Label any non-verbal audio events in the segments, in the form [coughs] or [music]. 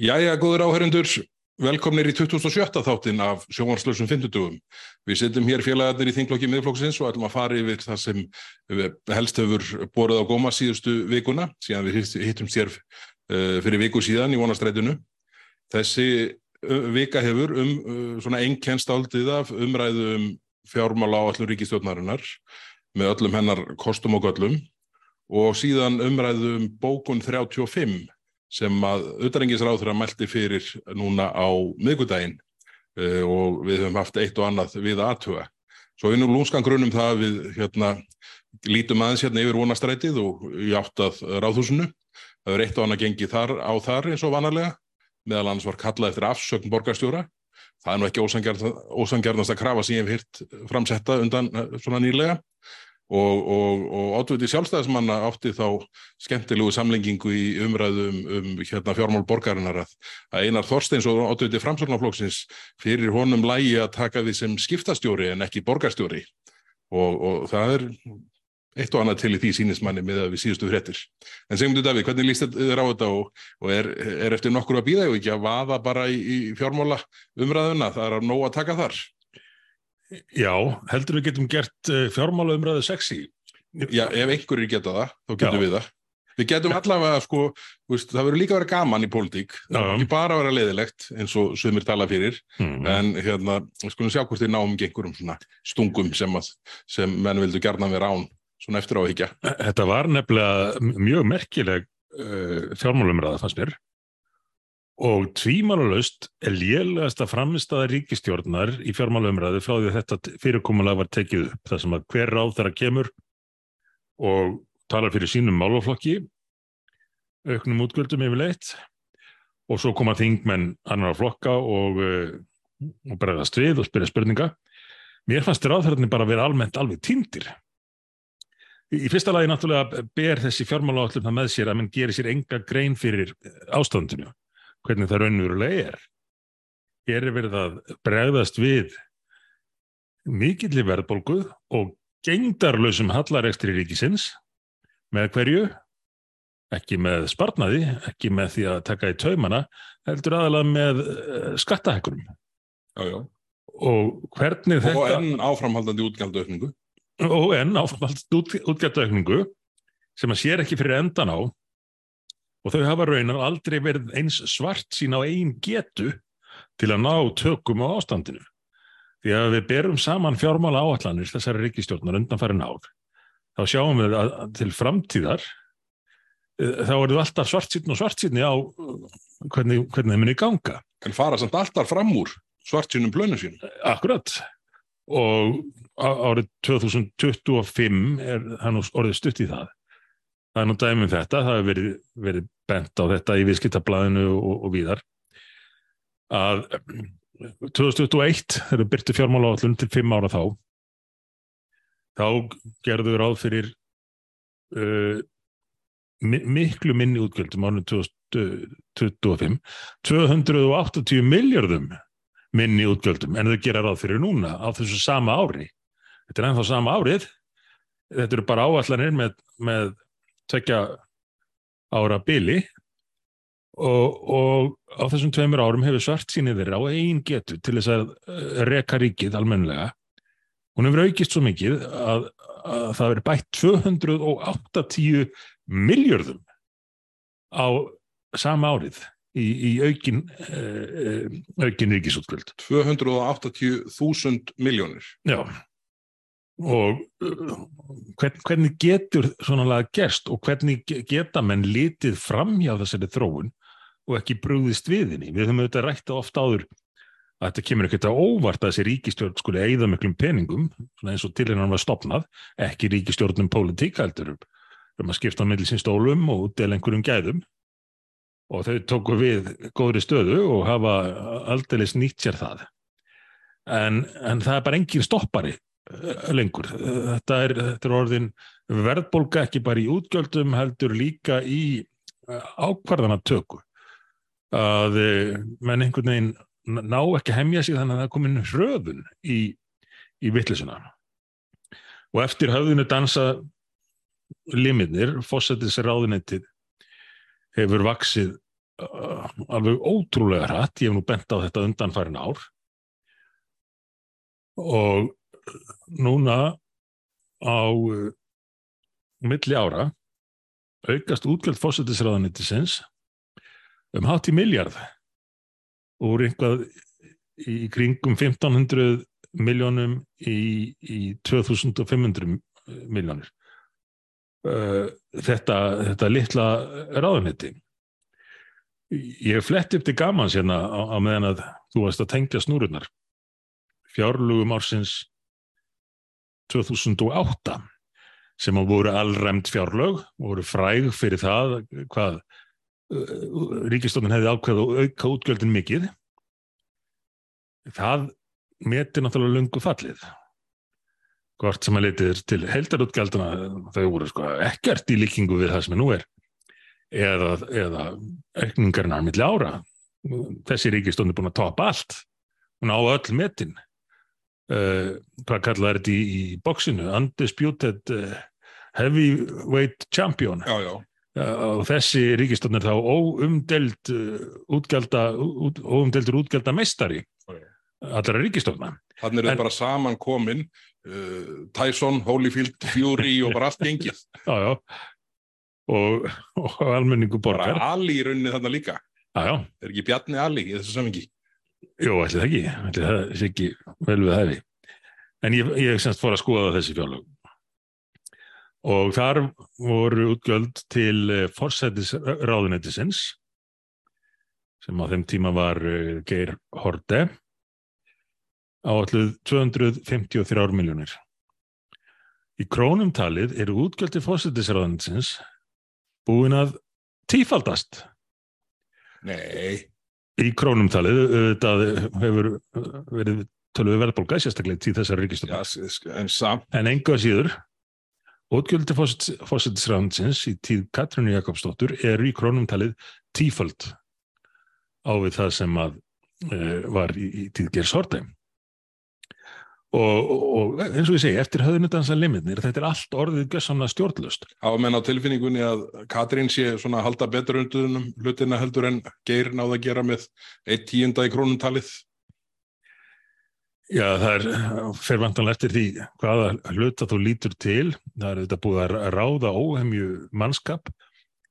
Jæja, góður áhörundur, velkomnir í 2017 þáttinn af sjónvarslösum 50. Við setjum hér félagarnir í þinglokki miðflokksins og ætlum að fara yfir það sem helst hefur borðið á góma síðustu vikuna, síðan við hittum sér fyrir viku síðan í vonastrætinu. Þessi vika hefur um svona einnkenst áldið af umræðu um fjármála á allum ríkistjórnarinnar með öllum hennar kostum og göllum og síðan umræðu um bókun 35 sem að auðvarengisráður að mælti fyrir núna á miðgudaginn uh, og við höfum haft eitt og annað við aðtuga. Svo við nú lúnskan grunum það við hérna, lítum aðeins hérna yfir vonastrætið og í áttað ráðhúsinu. Það er eitt og annað gengið þar á þar eins og vanalega, meðal annars var kallað eftir afsökn borgarstjóra. Það er nú ekki ósangjarnast að krafa sem ég hef hýrt framsetta undan svona nýlega og, og, og átviti sjálfstæðismanna átti þá skemmtilegu samlengingu í umræðum um, um hérna, fjármál borgarinnar að, Einar Þorsteins og átviti framsóknarflokksins fyrir honum lægi að taka því sem skiptastjóri en ekki borgarstjóri og, og það er eitt og annað til í því sínismanni með að við síðustu fréttir. En segjum þú Davíð, hvernig líst þér á þetta og er, er eftir nokkur að býða og ekki að vaða bara í, í fjármála umræðuna, það er að nóg að taka þar? Já, heldur við getum gert uh, fjármála umræðu sexy? Já, ef einhverjir geta það, þá getum Já. við það. Við getum allavega, sko, veist, það verður líka að vera gaman í pólitík, ekki bara að vera leðilegt eins og sömur tala fyrir, mm. en hérna, skulum sjá hvort þið náum ekki einhverjum svona stungum sem, að, sem menn vildu gerna vera án, svona eftir áhyggja. Þetta var nefnilega mjög merkileg uh, fjármálumræða fannst mér og tvímálulegst er lélegast að framistæða ríkistjórnar í fjármálumræðu frá því að þetta fyrirkomulega var tekið upp. Það sem að hver ráð þeirra kemur og talar fyrir sínum máluflokki, auknum útgöldum yfirleitt og svo koma þingmenn annar flokka og, eh, og bregðast við og spyrja spurninga. Mér fannst ráðherrarnir bara að vera almennt alveg týndir. Í fyrsta lagi náttúrulega ber þessi fjármálaállum það með sér að mann gerir sér enga grein fyrir ástandinu hvernig það raunverulega er. Hér er verið að bregðast við mikillir verðbólgu og gengdarlausum hallarekstri ríkisins með hverju, ekki með sparnaði, ekki með því að taka í taumana, heldur aðalega með uh, skattahekkurum. Já, já. Og hvernig þetta... Og enn áframhaldandi útgjaldauðningu. Og enn áframhaldandi útgjaldauðningu sem að sér ekki fyrir endan á og þau hafa raunar aldrei verið eins svart sín á einn getu til að ná tökum á ástandinu. Því að við berum saman fjármála áallanir þessari ríkistjórnar undan farin ár, þá sjáum við að til framtíðar eh, þá eru alltaf svart sín og svart sín á hvernig, hvernig þeim er í ganga. En fara samt alltaf fram úr svart sínum blönu sín. Akkurat. Og árið 2025 er hann orðið stutt í það það er nú dæmum þetta, það hefur verið, verið bent á þetta í viðskiptablaðinu og, og víðar. Að 2021 þegar við byrtu fjármála állun til 5 ára þá þá gerðu við ráð fyrir uh, miklu minni útgjöldum árið 2025 280 miljardum minni útgjöldum en þau gera ráð fyrir núna á þessu sama ári. Þetta er ennþá sama árið. Þetta eru bara áallanir með, með tvekja ára bili og, og á þessum tveimur árum hefur svart sínið þeirra á einn getu til þess að eh, reka ríkið almenlega. Hún hefur aukist svo mikið að, að það verið bætt 280 miljörðum á sama árið í, í aukin, uh, aukin ríkisútgöld. 280.000 miljónir? Já og hvern, hvernig getur svona laga gerst og hvernig geta menn litið fram hjá þessari þróun og ekki brúðist við henni. Við höfum auðvitað rætt ofta áður að þetta kemur ekkert að óvart að þessi ríkistjórn skuli eigða miklum peningum, eins og til hennar var stopnað, ekki ríkistjórnum pólitík, heldur um að skipta á millisins stólum og del einhverjum gæðum og þau tóku við góðri stöðu og hafa aldrei nýtt sér það. En, en það er bara engin stoppari lengur. Þetta er, þetta er orðin verðbólka ekki bara í útgjöldum heldur líka í eh, ákvarðanatöku. Að eh, menn einhvern veginn ná ekki hemmja sig þannig að það komin hröðun í, í vittlisuna og eftir höfðinu dansa limitnir, fósættis ráðunettið hefur vaksið uh, alveg ótrúlega hratt, ég hef nú bent á þetta undanfærin ár. Og núna á uh, milli ára aukast útgjöld fósættisraðanittisins um hátt í miljard úr einhvað í kringum 1500 miljónum í, í 2500 miljónir þetta, þetta litla ráðanetti ég fletti upp til gamans hérna á, á meðan að þú varst að tengja snúrunar fjárlugum ársins 2008 sem á voru allræmt fjárlög voru fræg fyrir það hvað ríkistofnin hefði ákveð og auka útgjöldin mikið. Það meti náttúrulega lungu fallið. Hvort sem að leytið til heldarútgjalduna þau voru sko ekkert í líkingu við það sem nú er eða, eða aukningarinn á milli ára. Þessi ríkistónd er búin að topa allt. Hún á öll metin uh, hvað kallaði þetta í, í bóksinu undisputed uh, heavyweight champion já, já. Uh, og þessi ríkistónd er þá óumdeld útgjalda út, óumdeldur útgjalda meistari allra ríkistóna Þannig er þetta bara saman komin uh, Tyson, Holyfield, Fury og bara allt gengið. [laughs] Já, já. Og, og almenningu borgar. Ali í rauninni þarna líka. Já. Er ekki Bjarni Ali í þessu samingi? Jú, ætli það ekki. Ætli það sé ekki vel við hæfi. En ég, ég semst fór að skoða þessi fjárlög. Og þar voru útgjöld til uh, forsætisráðunættisins sem á þeim tíma var uh, Geir Horde áalluð 253 miljónir. Í krónum talið eru útgjöldi fósittisræðansins búin að tífaldast. Nei. Í krónum talið, þetta hefur verið tölvið verðbólka, sérstaklega til þessar ríkistöfna. Já, en samt. En enga síður, útgjöldi fósittisræðansins í tíð Katrínu Jakobsdóttur eru í krónum talið tífald á við það sem að uh, var í, í tíð Gers Hordheim. Og, og eins og ég segi, eftir höfðunutansa limitnir, þetta er allt orðið gössamlega stjórnlust. Á menn á tilfinningunni að Katrín sé svona að halda betur unduðunum hlutina heldur en geir náða að gera með eitt tíunda í krónumtalið? Já, það er fyrir vantanlega eftir því hvaða hluta þú lítur til. Það er þetta búið að ráða óhemju mannskap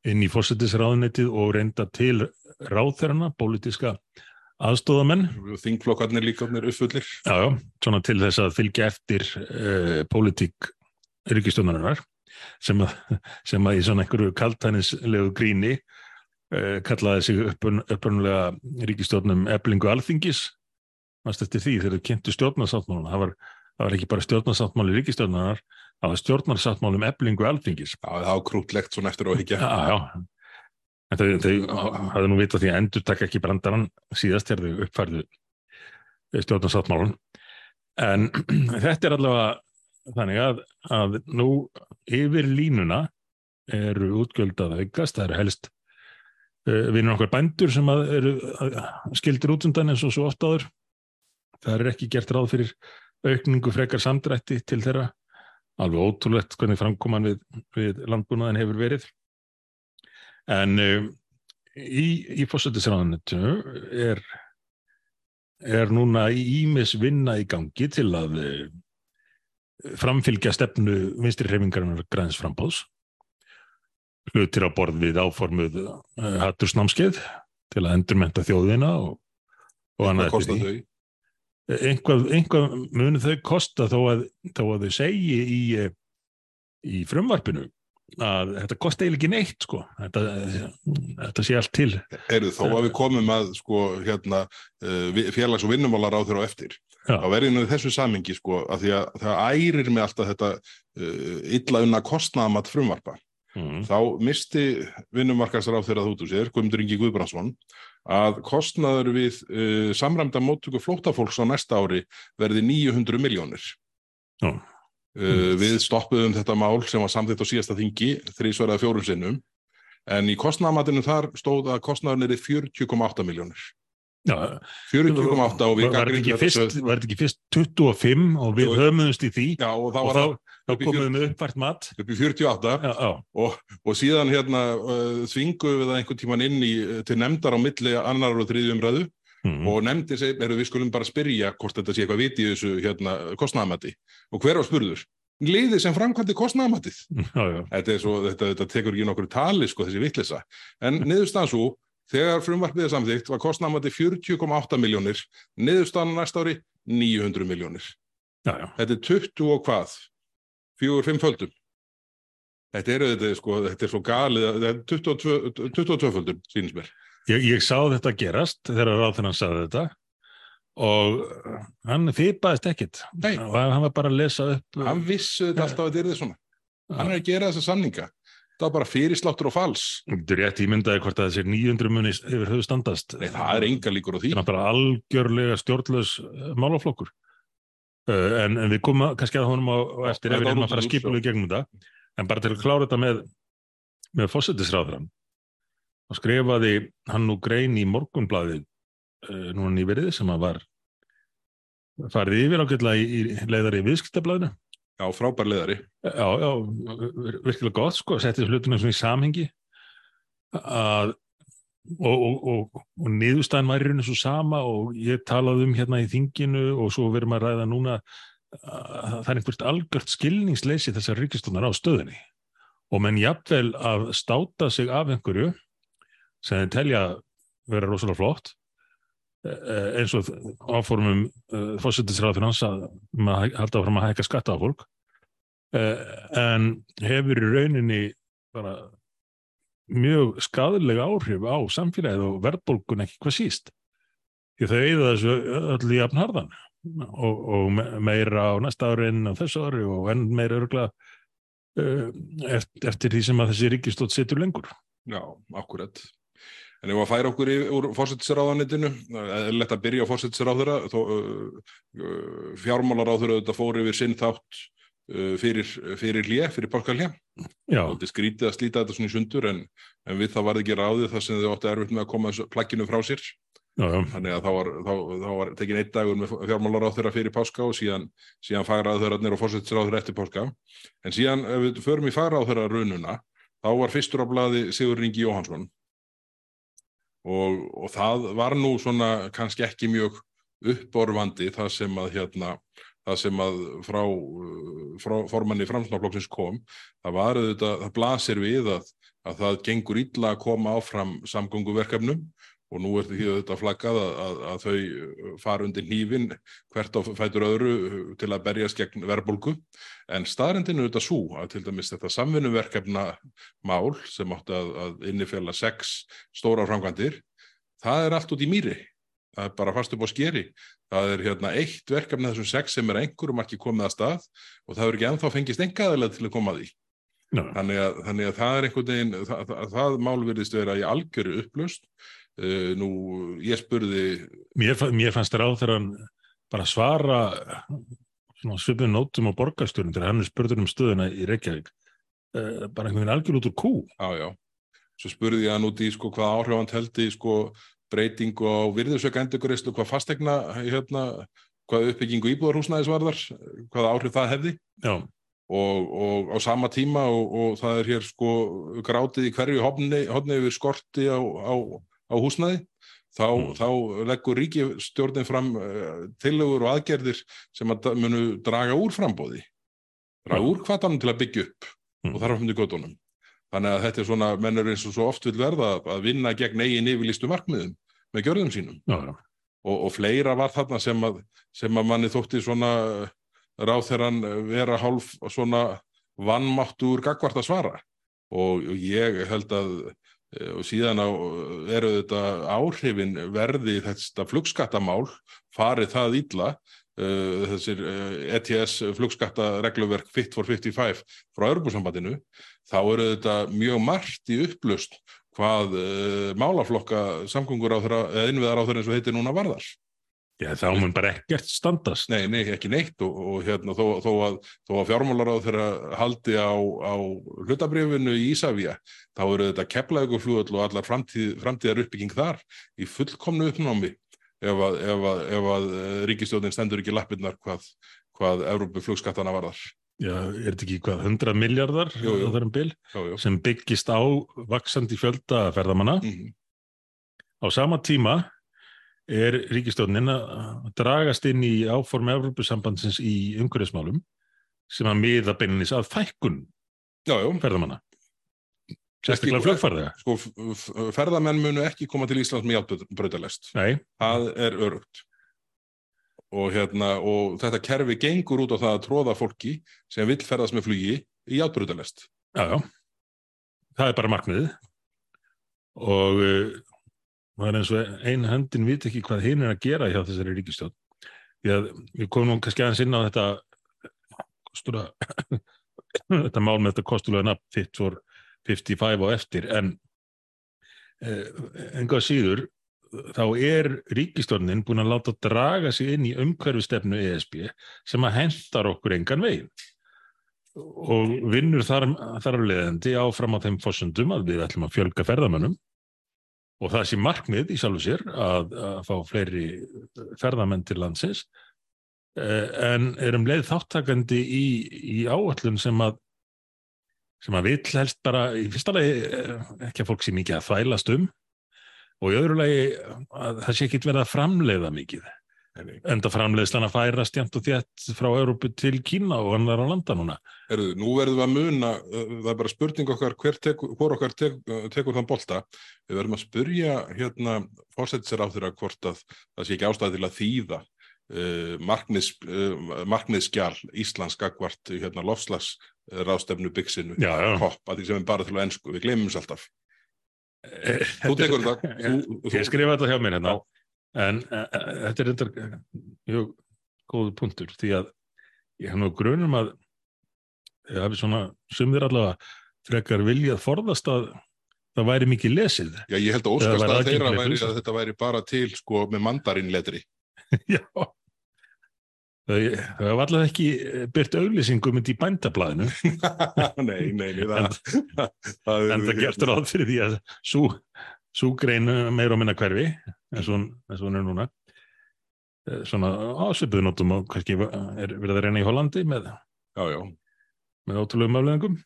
inn í fórsetisráðunetið og reynda til ráðþerna, pólitíska aðstóðamenn. Þingflokkarnir líka uppfullir. Já, já, svona til þess að fylgja eftir uh, pólitík ríkistjónarinnar sem, sem að í svona einhverju kaltænislegu gríni uh, kallaði sig upprunulega ríkistjónum eblingu alþingis. Mást eftir því þegar þau kynntu stjórnarsáttmáluna. Það var, það var ekki bara stjórnarsáttmáli ríkistjónarinnar, það var stjórnarsáttmálum eblingu alþingis. Já, það var krútlegt svona eftir og ekki. Já, já. En þau, þau hafði nú vitað því að endur takk ekki brandarann síðast þegar þau uppfærðu stjórnarsáttmálun. En [clears throat] þetta er allavega þannig að, að nú yfir línuna eru útgjöldað aukast, það eru helst uh, vinur okkar bændur sem eru skildir út undan eins og svo oft áður. Það er ekki gert ráð fyrir aukningu frekar samdrætti til þeirra. Alveg ótrúlegt hvernig framkoman við, við landbúnaðin hefur verið. En uh, í, í fórsættisræðanettinu er, er núna ímis vinna í gangi til að uh, framfylgja stefnu vinstri hreifingarinnar græns frambóðs. Hlutir á borð við áformuð uh, hattursnámskeið til að endurmenta þjóðina og, og annað eftir því. Einhvað, einhvað munu þau kosta þó að, þó að þau segi í, í frumvarpinu að þetta kosti eiginlega ekki neitt sko. Þetta, þetta sé allt til. Heyrðu, þó að við komum að sko hérna félags- og vinnumálar á þeirra og eftir Já. þá verður nú þessu samingi sko að því að það ærir með alltaf þetta uh, illa unna kostnaðamatt frumvarpa. Mm. þá misti vinnumarkastar á þeirra þútu sér, Guðmundur Ingi Guðbrandsson að kostnaður við uh, samræmda móttöku flótafólks á næsta ári verði 900 miljónir Já Uh, við stoppuðum þetta mál sem var samþitt á síðasta þingi, þrísverðað fjórum sinnum, en í kostnæðamatinu þar stóð að kostnæðun er 40,8 miljónir. 40,8 og við var þetta ekki, fyrst, var þetta ekki fyrst 25 og við höfumumst í því? Já, og, og þá, þá komum við uppvært mat. upp í 48 já, já. Og, og síðan hérna uh, þvinguðu við það einhvern tíman inn í, til nefndar á milli annar og þriðjum umræðu Mm. og nefndi seg, erum við skulum bara spyrja hvort þetta sé eitthvað viti í þessu hérna, kostnæðamati og hver á spurður? Liðið sem framkvæmdi kostnæðamatið. Þetta, þetta, þetta tekur ekki nokkur tali sko þessi vittlisa. En niðurstaðan svo, þegar frumvarpið er samþygt var kostnæðamati 40,8 miljónir, niðurstaðan næsta ári 900 miljónir. Þetta er 20 og hvað? 4-5 földum. Þetta er, þetta, sko, þetta er svo galið, þetta er 22, 22 földum, sínins mér. Ég, ég sá þetta gerast þegar ráðherran saði þetta og hann fýpaðist ekkit Nei. og hann var bara að lesa upp Hann vissu þetta alltaf að þetta er þið svona. Hann er að gera þessa samninga. Það var bara fyrirsláttur og fals. Þú rétt ímyndaði hvort að þessir 900 muni yfir höfu standast. Nei, það er enga líkur á því. Það er náttúrulega algjörlega stjórnlaus eh, málaflokkur. Uh, en, en við komum kannski að honum á, eftir ef við erum að fara að skipa í gegnum þetta. En bara til að klára þetta með, með fósettisráðurann. Og skrifaði hann nú grein í morgunblaði uh, núna nýverið sem að var farið yfir ágætlega í, í leiðari viðskiptablaðinu. Já, frábær leðari. Já, já, vir- virkilega gott sko, setti hlutina svona í samhengi að og, og, og, og niðurstæðan væri rauninu svo sama og ég talaði um hérna í þinginu og svo verðum að ræða núna að það er einhvert algjört skilningsleysi þessar ríkistónar á stöðinni og menn jafnvel að státa sig af einhverju sem þeir telja vera rosalega flott. Eh, eins og áformum uh, hans að, um að halda áfram að hækka skatta á fólk. Uh, en hefur í rauninni bara mjög skadalega áhrif á samfélagið og verðbólgun ekki hvað síst. Því þau eigða þessu öll í jafnharðan og, og me- meira á næsta ári en á þessu ári og enn meira örgla uh, eftir, eftir því sem að þessi ríkistótt situr lengur. Já, akkurat. En ef að færa okkur úr fórsettisráðanitinu, lett að byrja á fórsettisráðura, uh, fjármálaráðura þetta fór yfir sinn þátt uh, fyrir, fyrir hlje, fyrir Og þetta skrítið að slíta þetta svona í sundur en, en við það varði ekki ráðið þar sem þau áttu erfitt með að koma plagginu frá sér. já, já, Þannig að þá var, þá, þá var tekin einn dagur með fjármálaráðura fyrir páska og síðan, síðan fagraðurarnir og fórsettisráðura eftir páska. En síðan ef við förum í fagraðura rununa, þá var fyrstur á blaði Sigur Ringi Jóhansson og, og það var nú svona kannski ekki mjög uppborfandi það sem að hérna það sem að frá, uh, frá formanni framsnáflokksins kom. Það var auðvitað, það blasir við að, að það gengur illa að koma áfram samgönguverkefnum og nú er því auðvitað flaggað að, að, að þau uh, fara undir hnífin hvert á fætur öðru uh, til að berjast gegn verðbólgu en staðrendinu auðvitað svo að til dæmis þetta samvinnuverkefna mál sem átti að, að innifjalla sex stóra framkvæmdir, það er allt út í mýri. Það er bara fast upp á skeri. Það er hérna eitt verkefni þessum sex sem er einhverjum ekki komið að stað og það er ekki ennþá fengist engaðilega til að koma að því. já, Þannig að, þannig að það er einhvern veginn, það, það, það mál virðist vera í algjöru upplust. Uh, nú, ég spurði, mér, mér fannst þér á þegar hann bara svara svipið nótum á borgarstjórnum þegar hann spurður um stöðuna í Reykjavík. Uh, bara einhvern veginn algjör út úr kú. Já, já, svo spurði ég hann út í sko hvað áhrif hann teldi sko breytingu á virðusöka endurgreislu, hvað fastegna, hérna, hvað uppbyggingu íbúðarhúsnæðis varðar, hvað áhrif það hefði. já, og, og á sama tíma og, og það er hér sko grátið í hverju hopni yfir skorti á, á, á húsnæði þá, Mm. þá leggur ríkistjórnin fram uh, tillögur og aðgerðir sem að munu draga úr frambóði draga Já. úr hvatanum til að byggja upp Mm. og þar á hundi göttunum þannig að þetta er svona, mennur eins og svo oft vil verða að- að vinna gegn eigin yfirlýstu markmiðum með gjörðum sínum og, og fleira var þarna sem að, sem að manni þótti svona ráþeran vera hálf svona vannmáttur gagvart að svara og ég held að eh, og síðan á, eru þetta áhrifin verði þetta flugskattamál farið það illa uh, þessir uh, ETS flugskattaregluverk Fit for 55 frá Örbúsambandinu þá eru þetta mjög margt í upplust hvað uh, málaflokka samgöngur á þeirra, eða innviðar á þeirra eins og heitir núna varðar. Já, þá mun bara ekkert standast Nei, nei, ekki neitt og, og hérna þó, þó að, þó að fjármálar á þeirra haldi á, á hlutabrifinu í Ísafía, þá eru þetta keflauguflugöld og allar framtíð, framtíðar uppbygging þar í fullkomnu uppnámi ef að, ef að, ef að eh, ríkisstjórnin stendur ekki lappirnar hvað, hvað Evrópu flugskattana varðar. já, er þetta ekki hvað, 100 miljardar Jú, jú. bil, já. sem byggist á vaksandi fjölda ferðamanna. Mhm. Á sama tíma er ríkistjórnin að dragast inn í áform Evrópusambandsins í umhverfismálum sem að miða beininnis að fækkun ferðamanna. Sérstaklega flugfarðega. Sko, ferðamenn munu ekki koma til Íslands með. Nei, Það er örugt. Og, hérna, og þetta kerfi gengur út á það að tróða fólki sem vill ferðast með flugi í já. Það er bara markmiðið. Og uh, það er eins og ein höndin veit ekki hvað hinn er að gera hjá þessari ríkistjórn. Því að við komum nú kannski aðeins inn á þetta kostura, [coughs] þetta mál með þetta kostulega nafn Fit for 55 og eftir en uh, enga síður þá er ríkistjórnin búin að láta draga sig inn í umhverfistefnu ESB sem að hendar okkur engan veginn og vinnur þar, þar af leiðandi áfram á þeim fórsöndum að við ætlum að fjölga ferðamönnum og það sé markmið í sjálfu sér að, að fá fleiri ferðamenn til landsins. Eh, en erum leið þáttakandi í, í áallun sem að sem að vill helst bara í fyrsta lagi eh, ekki að fólk sé mikið að þvælast um. Og í öðru lagi að það sé ekki verið að framleiða mikið enda framleiðslan að færast jæmt og þétt frá Európu til Kína og annar á landa núna Herðu, nú verðum við að muna, uh, það er bara spurning okkar, hver tekur, hvor okkar tek, uh, tekur þann bolta. Við verðum að spurja hérna fórsættisir á þeirra hvort að það sé ekki ástæði til að þýða uh, markmiðs, uh, markmiðskjál Íslands gagvart hérna lofslags ráðstefnu byggsinu, Já, já. hopp, að því sem er bara til að ennsku, við glemum þess alltaf. Þú tekur þetta. [laughs] Ég skrifa þetta hjá mér hérna en uh, uh, þetta er þetta mjög góðu punktur því að ég hef nú grunum að ég hafi svona sumðir allavega frekar viljað forðast að það væri mikið lesið. Já, ég held að óskast að þeirra væri að þetta væri bara til sko með mandarinletri. [laughs] Já. Þau þau hafa allavega ekki byrt auglýsingum í bændablaðinu. [laughs] Nei, nei, nei, það, [laughs] það, en það gert ráð fyrir því að sú, sú grein meir og minna hverfi eins og hún- er núna. Eh, svona ásvipuðnótum og kannski er verið að reyna í Hollandi með, með ótrúlegum afleðingum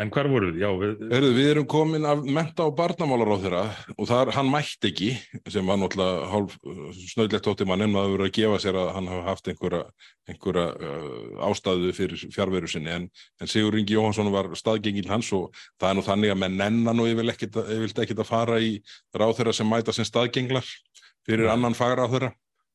en hvar voru við? Já, við, Herðu, við erum komin af menta og barnamálar á þeirra og það er, hann mætti ekki sem var náttúrulega hálf snöðlegt tótti mann en maður verið að gefa sér að hann hafa haft einhverja, einhverja uh, ástæðu fyrir fjárveru sinni. En, en Sigur Ingi Jóhansson var staðgengil hans og það er nú þannig að menn nennan og ég vildi ekkit að fara í ráð þeirra sem mæta sem staðgenglar fyrir annan fagra á þeirra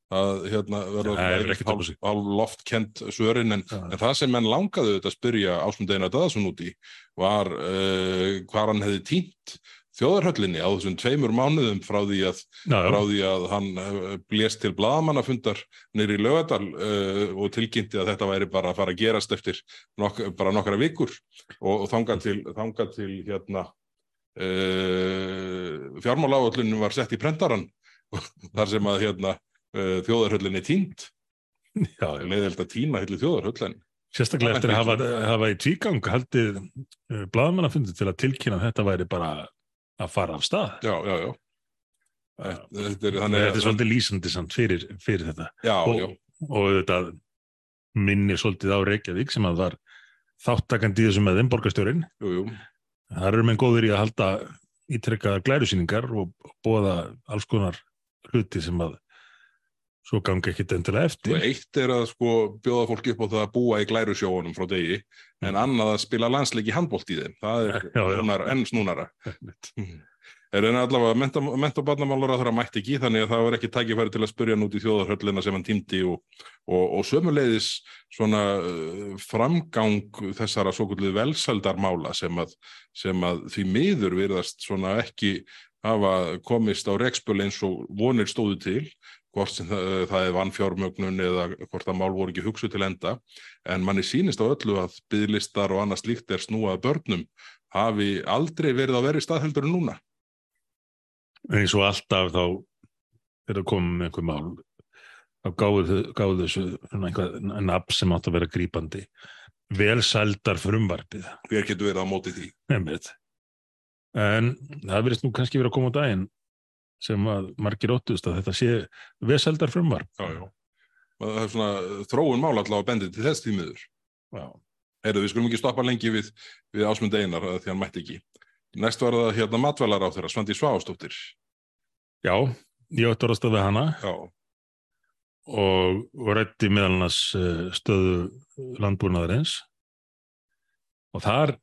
að hérna verða hálf loftkent svörin en, Já. en það sem menn langaðu þetta að spyrja Ásmundeina Dadaðsson út í var uh, hvar hann hefði týnt þjóðarhöllinni á þessum tveimur mánuðum frá því að, já, frá því að hann uh, blést til blaðamannafundar nýri í Lögadal uh, og tilkynnti að þetta væri bara að fara að gerast eftir nok bara nokkra vikur. Og, og þangað til, þangað til hérna uh, fjármáláallunum var sett í prentaran [laughs] þar sem að hérna uh, þjóðarhöllinni týnt já, leiðild að týna hillu þjóðarhöllin sérstaklega eftir að hafa, hafa í tvígang haldið uh, blaðmannafundi til að tilkynna að þetta væri bara að fara af stað. Já, já, já. Þetta er, Þannig þetta er svolítið lýsandi samt fyrir, fyrir þetta. Já, og, já, og þetta minnir svolítið á Reykjavík sem að var þáttakandi í þessu með jú það eru menn góður í að halda ítrekkaðar glærusýningar og bóða alls konar hluti sem að svo gangi ekkit endilega Og eftir eitt er að sko bjóða fólki upp á það að búa í glærusjóunum frá degi en annað að spila landsleiki handbólt í þeim. Það er Mm. [laughs] Já, já. Enn snúnara. [laughs] Er en allavega menta, menta og barnamálar að það mætti ekki þannig að það var ekki tækifæri til að spurja út í þjóðarhöllina sem hann týndi og, og, og sömuleiðis svona uh, framgang þessara svo kvöldið velsaldarmála sem að, sem að því miður virðast svona ekki hafa komist á rekspöl eins og vonir stóðu til hvort sem það, það er vannfjármögnun eða hvort að mál voru ekki hugsu til enda en manni sýnist á öllu að bygglistar og annað slíkt er snúað börnum hafi aldrei verið á verið staðheldur en núna. eins og alltaf þá þegar komum með einhver mál þá gáðu, gáðu þessu nafn sem átt að vera grípandi velsældar frumvarpið Hver getur verið á móti því? einmitt. en það verðist nú kannski vera að koma á daginn sem að margir óttust að þetta sé velsældar frumvarp Já, já. Það er svona þróun mál allavega bendið til þess tímiður. Já. Heyrðu, við skulum ekki stoppa lengi við, við ásmund einar því hann mætti ekki. Næst var það hérna matvælar á þeirra, Svandi Svástóttir. Já, ég átti orðast að við hana Já, og, rætti meðal annars eh, stöðu landbúnaðarins og þar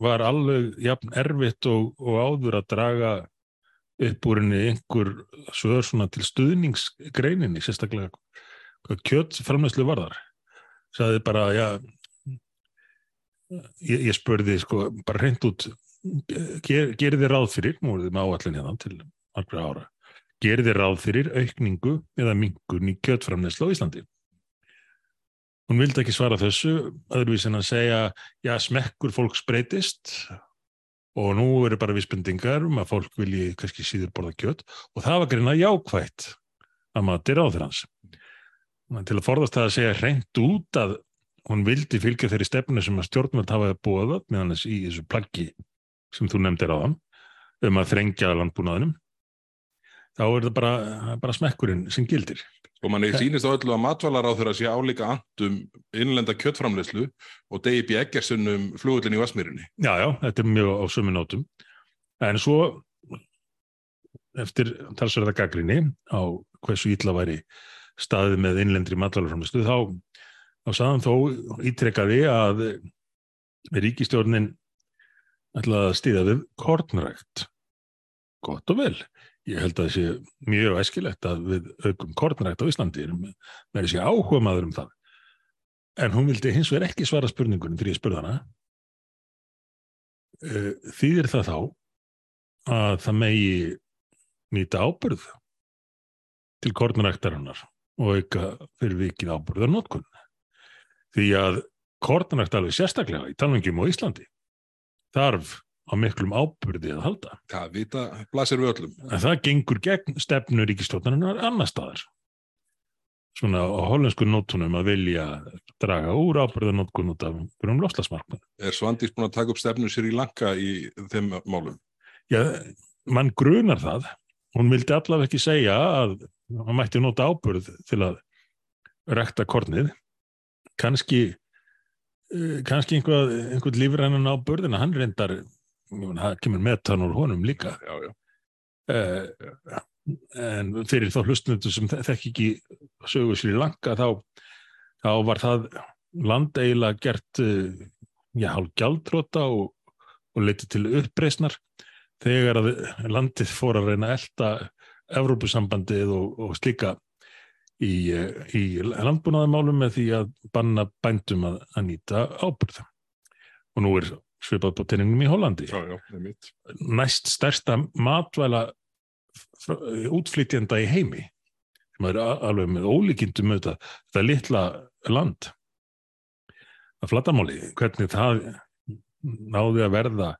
var alveg jafn erfitt og, og áður að draga upp úr henni einhver svör svona til stuðningsgreininni, sérstaklega hvað kjötframleyslu varðar. Saði bara, já, ég, ég spurði sko bara hreint út, ger, gerir þið ráð fyrir, nú er þið með áallin hérna til margra ára, gerir þið ráð fyrir aukningu eða mingun í kjötframleyslu á Íslandi? Hún vildi ekki svara þessu, öðruvís en að segja, já, smekkur fólks breytist og nú eru bara vísbendingar um að fólk vilji kannski síður borða kjött og það var greina jákvætt að maður er á þeirra hans. Til að forðast það að segja reynd út að hún vildi fylgja þeirri stefnu sem að stjórnvöld hafaði búið upp meðan þess í þessu plaggi sem þú nefndir á þann um að þrengja landbúnaðinum þá er það bara, bara smekkurinn sem gildir. Og manni sýnist á öllu að matvælar á þeirra sé álíka andum innlenda kjötframleyslu og degi bí eggersunum flugullin í Vasmýrinni. Já, já, þetta er mjög á sömu nótum. En svo, eftir talsverða gaggrinni á hversu ítla væri staðið með innlendri matvælarframleyslu, þá, þá saðan þó ítrekkaði að ríkistjórnin ætlaði að stýða við kornrækt. Gott og vel. Ég held að það sé mjög æskilegt að við aukum kornrækt á Íslandi, með þessi áhuga maður um það. En hún vildi hins vegar ekki svara spurningunum þegar ég spurði hana. Eh, Þýðir það þá að það megi nýta ábyrð til kornræktarinnar og auka fyrir vikið ábyrðar notkun. Því að kornrækt alveg sérstaklega í talvingum á Íslandi þarf á miklum ábyrði að halda. Það vita, blasir við öllum. En það gengur gegn stefnu ríkistjóðnarinnar annar staðar. Svona á hollensku nótunum að vilja draga úr ábyrðanótkun út af um lofslagsmarknað. Er Svandís búin að taka upp stefnu sér í lanka í þeim málum? Já, mann grunar það. Hún vildi allavega ekki segja að hann mætti nota ábyrð til að rekta kornið. Kanski, kannski einhvað, einhvern lífrænan ábyrð en hann reyndar það kemur metan úr honum líka Já, já. uh, en fyrir þá hlustnöndu sem þekk ekki sögu sér í langa þá, þá var það land eiginlega gert uh, já, hálf gjaldróta og, og leiti til uppreisnar þegar að landið fór að reyna elda Evrópusambandið og, og slíka í, í landbúnaðamálum með því að banna bændum að, að nýta ábyrð og nú er svipað på tenningum í Hollandi. Já, já. Næst stærsta matvæla útflytjenda í heimi sem er alveg með ólíkindum auðvitað, þetta litla land að flattamáli, hvernig það náði að verða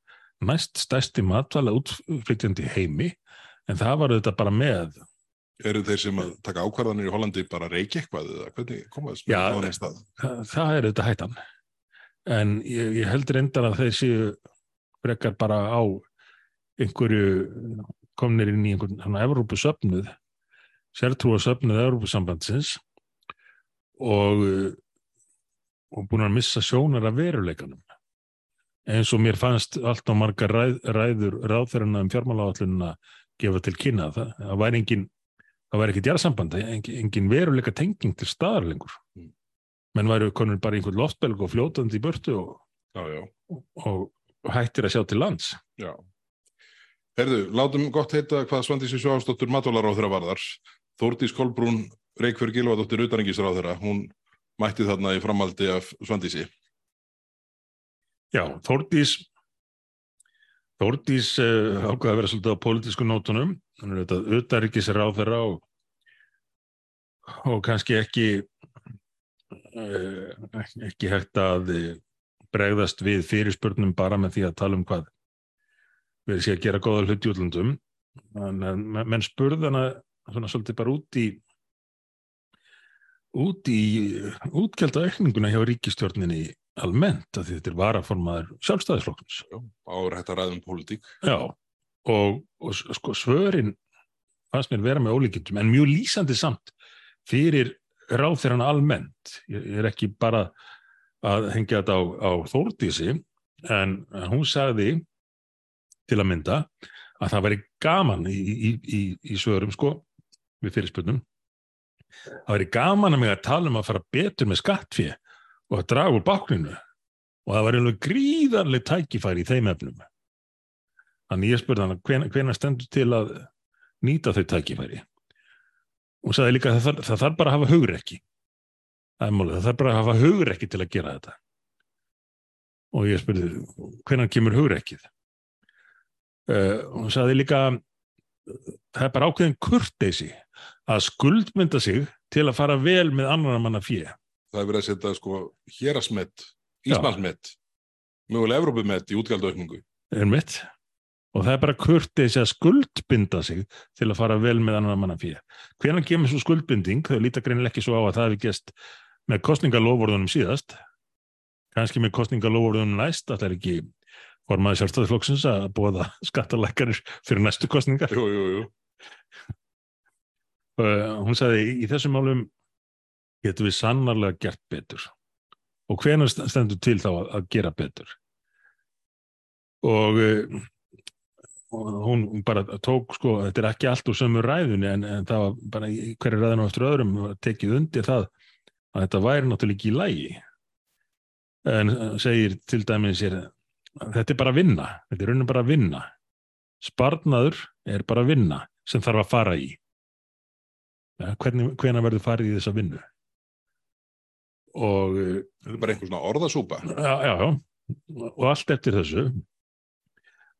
næst stærsti matvæla útflytjandi í heimi en það var auðvitað bara með Eru þeir sem að taka ákvarðanir í Hollandi bara reiki eitthvað eða hvernig komaðist stað? það, það er auðvitað hættan en ég, ég held reyndar að þeir séu frekar bara á einhverju komnir inn í einhvern svona Evrópusöfnuð sértrúasöfnuð Evrópusambandsins og og búin að missa sjónar af veruleikanum eins og mér fannst allt á margar ræð, ræður ráðferðina um fjármálaáallunina gefa til kynna það, það væri engin það væri ekkit jarðsamband, engin, engin veruleika tenging til staðar lengur Mm. Menn væri konur bara einhvern loftbelg og fljótandi í börtu og, Já, já, og, og hættir að sjá til lands já. Herðu, látum gott heita hvað Svandísi á þeirra varðar. Þórdís Kolbrún Reykjörg Gilvardóttir þeirra, hún mætti þarna í framaldi af Svandísi. Já, Þórdís Þórdís uh, ákveða að vera svolítið á pólitísku nótunum hann er auðvitað þeirra og, og kannski ekki ekki hægt að eh, bregðast við fyrirspurnum bara með því að tala um hvað verið sé að gera góða hluti í útlöndum en men- menn spurðana svona svolítið bara út í út í útgjaldar aukninguna hjá ríkistjórninni almennt að þetta er varaformaður sjálfstæðisflokknins. Áður hægt að ræðum pólitík. Og, og sko svörin fannst mér vera með ólíkindum en mjög lýsandi samt fyrir ráðþeirana almennt. Ég, er ekki bara að hengja þetta á, á Þórdísi en hún sagði til að mynda að það væri gaman í, í, í, í svörum sko við fyrirspurnum það væri gaman að mig að tala um að fara betur með skattfið og að draga úr bákninu. Og það væri alveg gríðarlega tækifæri í þeim efnum. Þannig ég spurði hann hvena, hvena stendur til að nýta þau tækifæri og sagði líka að það, það, þarf bara að hafa hugrekki. Það er málið, það þarf bara að hafa hugrekki til að gera þetta. Og ég spurði hvernig kemur hugrekkið? Uh, hún sagði líka það er bara ákveðin kurteysi að skuldmynda sig til að fara vel með annar manna fjö Það er verið að setja sko hérasmett, Íslandsmett mögulega Evrópumett í útgjaldaukningu er mitt og það er bara kurteysi að skuldbynda sig til að fara vel með annar manna fjö hvernig kemur svo skuldbinding? Þau líta greinileg ekki svo á að það hefði gæst með kostningalofórðunum síðast. Kannski með kostningalofórðunum næst. Það er ekki formaði sjálfstæðisflokksins að bóða skattalækkanir fyrir næstu kostningar. Jú, jú, jú. Uh, hún sagði í þessum málum getum við sannarlega gert betur. Og hvenar stendur til þá að, gera betur? Og, og hún bara tók sko, þetta er ekki allt úr sömu ræðunni en, en það var bara hverju ræðinu eftir öðrum tekið undir það að þetta væri náttúrulega ekki í lægi en segir til dæmis er þetta er bara að vinna, þetta er raunin bara að vinna. Sparnaður er bara að vinna sem þarf að fara í. Ja, hvernig, hvernig verður farið í þessa vinnu? Og þetta er bara einhvers svona orðasúpa. Já, já, já. Og allt eftir þessu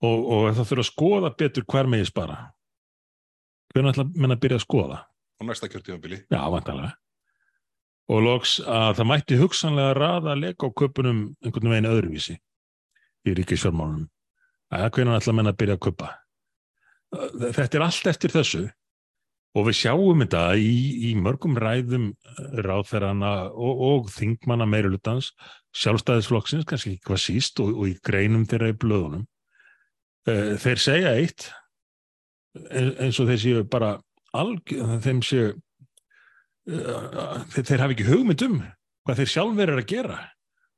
og, og það þurfa að skoða betur hver megið spara? Hvernig ætla menn að byrja að skoða? Á næsta kjörtíðanbili já, vantanlega og loks að það mætti hugsanlega raða að leka á köpunum einhvern veginn öðruvísi í ríkisfjármálunum. Að hvernig ætla menn að byrja að köpa þetta er allt eftir þessu. Og við sjáum þetta í, í mörgum ræðum ráðferðana og, og þingmanna meirulutans sjálfstæðisflokksins, kannski ekki hvað síst og, og í greinum þeirra í blöðunum þeir segja eitt eins og þeir séu bara algjör, þeim séu þeir, þeir hafi ekki hugmynd um hvað þeir sjálfur er að gera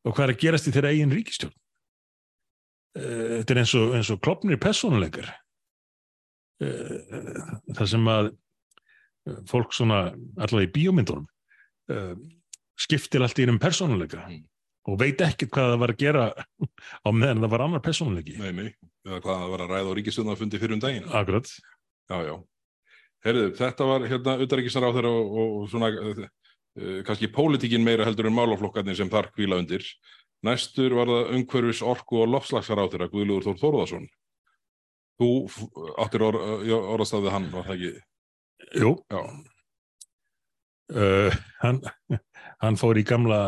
og hvað er að gerast í þeirra eigin ríkistjórn þetta er eins og, eins og klopnir personuleikar það sem að fólk svona allavega í bíómyndunum skiptir allt í einum personuleika Mm. Og veit ekkert hvað það var að gera á meðan það var annar personuleiki Nei, nei, eða hvað það var að ræða á ríkistjóðnafundi fyrir um daginn. Akkurat. Já, já. Herðu, þetta var hérna utaríkisar á þeirra og, og svona uh, kannski pólitíkin meira heldur en málaflokkarnir sem þar kvíla undir. Næstur var það umhverfis orku og lofslagsar á þeirra Guðlugur Þór Þórðarsson Þú áttir or, orðastafið hann, var það ekki? Jú, Já, uh, hann, hann fór í gamla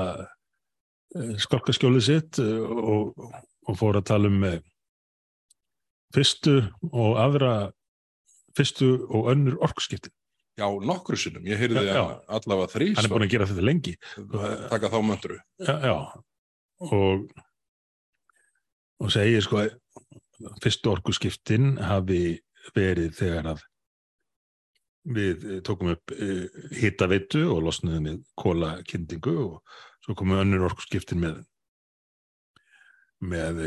skolkaskjólið sitt uh, og, og fór að tala um uh, fyrstu og aðra fyrstu og önnur orkuskipti. já nokkru sinnum, ég heyrði Já, já. allavega þrís Hann er búin að gera þetta lengi. taka þá möndru Já, já. og og segir sko að fyrstu orkuskiptin hafi verið þegar að við eh, tókum upp hittaveitu og losnaðum við kólakyndingu og svo komum önnur orkuskiptin með með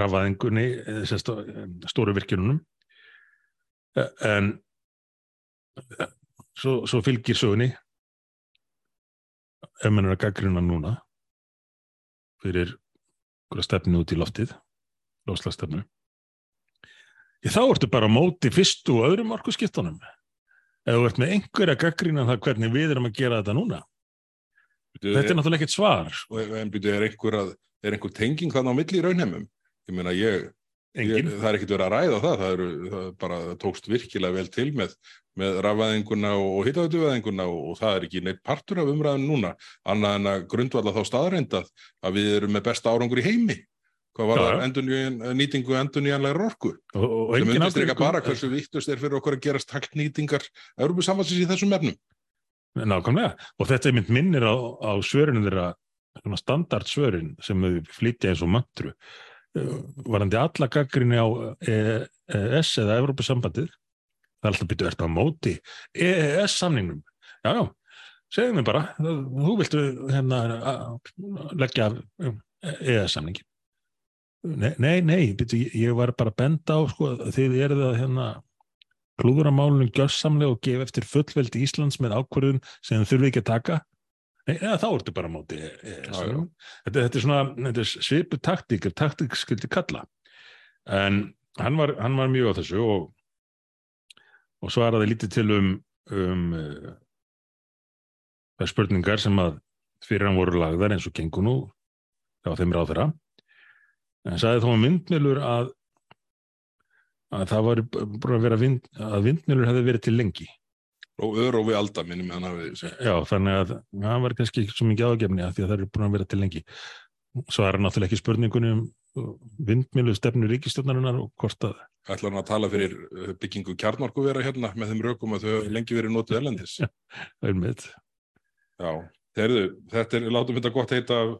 rafaðingunni stóru virkjunum en eh, svo, svo fylgir sögunni. Ef mann er að gaggrina núna fyrir einhverja stefnu út í loftið lofslagstefnu ég þá ertu bara á móti fyrstu og öðrum orkuskiptunum. Ef þú ert með einhverja gaggrina það hvernig við erum að gera þetta núna þetta er náttúrulega ekkert svar Og en byrju, er einhver, að, er einhver tenging þannig á milli í raunheimum? Ég meina, ég, ég, það er ekkert verið að ræða það, það, eru, það er bara það tókst virkilega vel til með, með rafæðinguna og hittaðutuvæðinguna og, og það er ekki neitt partur af umræðin núna, annað en að grundvalla þá staðreindað að við erum með besta árangur í heimi. Hvað var það já. endurnýjan, nýtingu endurnýjanlegar orku? og, og Sem ágreiningur- bara hversu vittust er fyrir okkur að gera stakt nýtingar Európusamvansins í þessum efnum. Nákvæmlega, og þetta er mynd minnir á, á svörinu þeirra svona standard svörin sem við flytja eins og mantru varandi alla gaggrinni á EES eða Evrópusambandið það er alltaf byrjuð eftir á móti EES samningnum já, já, segðu mér bara, þú viltu hérna leggja eða-samningin. Nei, nei, nei byrju, ég var bara að benda á, sko, þið eruð að hérna klúðuramálunum gjörsamlega og gefa eftir fullveldi Íslands með ákvörðun sem þurfi ekki að taka. Nei, eða, þá ertu bara móti. Þetta, þetta er svona, þetta er svipu taktík, taktík skildi kalla. En hann var, hann var mjög á þessu og, og svaraði lítið til um, um uh, þær spurningar sem að fyrir hann voru lagðar eins og gengur nú á þeim ráð þeirra en sagði þó að vindmjölur að að það var búin að vera vind, að vindmjölur hefði verið til lengi. Og öðru og við alda minnum hann hafi já þannig að það var kannski ekki svo mikið ágefni að því að það eru búin að vera til lengi. Svo er náttúrulega ekki spurningunum vindmjölu stefnu ríkistjónarinnar og hvort að ætlar hann að tala fyrir byggingu kjarnorku vera hérna með þeim rökum að þau lengi verið nótið elendis já, [laughs] einmitt. Já, þeirðu, þetta er, látum þetta gott heita af,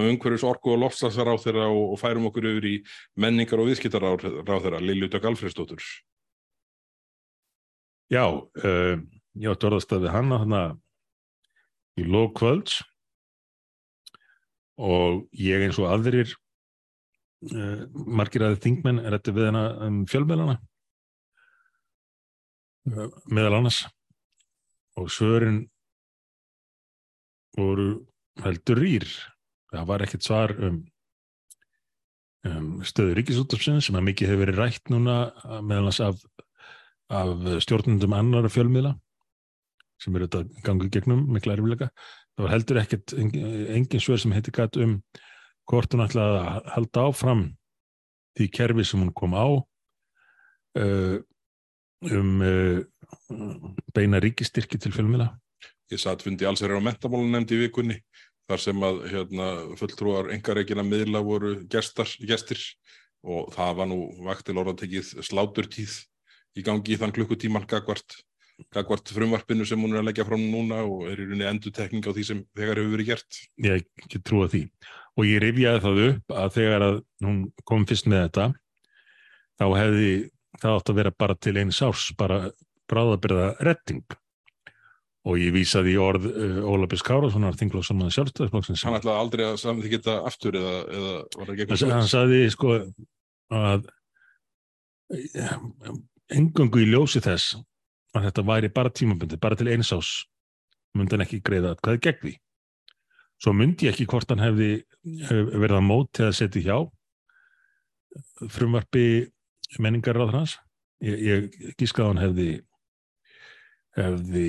umhverjus orku og lofstafsar á þeirra og, og færum okkur yfir í menningar og viðskiptar á þeirra, Lilju Dögg Alfredsdóttur. Já, uh, ég átti orðast að við hanna hann að í lókvölds og ég eins og aðrir uh, margir aðeins þingmenn er þetta við hana um fjölmjölana uh, meðal annars. Og svörin voru heldur rýr. Það var ekkert svar um, um stöðu ríkisútafsins sem að mikið hefur verið rætt núna meðalans af, af stjórnundum annara fjölmiðla sem eru þetta gangið gegnum mikla erfilega. Það var heldur ekkert engin svör sem heiti gæt um hvort hún ætlaði að halda áfram því kerfi sem hún kom á uh, um uh, beina ríkistyrki til fjölmiðla Ég satt fundi alls er á mentamálunemnd í vikunni þar sem að hérna, fulltrúar engareikina miðla voru gestar, gestir og það var nú vaktil orðatekið sláturtíð í gangi í þann klukkutíman gagvart, gagvart frumvarpinu sem hún er að leggja fram núna og er í rauninni endur tekning á því sem þegar hefur verið gert. Ég ekki trúa því og ég rifjaði það upp að þegar að hún kom fyrst með þetta þá hefði það átt að vera bara til einn sárs, bara bráðabirða retting og ég vísaði í orð uh, Óla Björns Kárassonar þinglóksamann sjálfstæðisflokksins. Hann ætlaði aldrei að samþykja þetta aftur eða, eða var það gegn Hann sagði sko að engangu í ljósi þess að þetta væri bara tímabundi, bara til einsás myndi hann ekki greiða að hvað er gegn því. Svo myndi ég ekki hvort hann hefði verið að mót til að setja hjá frumvarfi menningar á þess ég, ég gískaði hann hefði hefði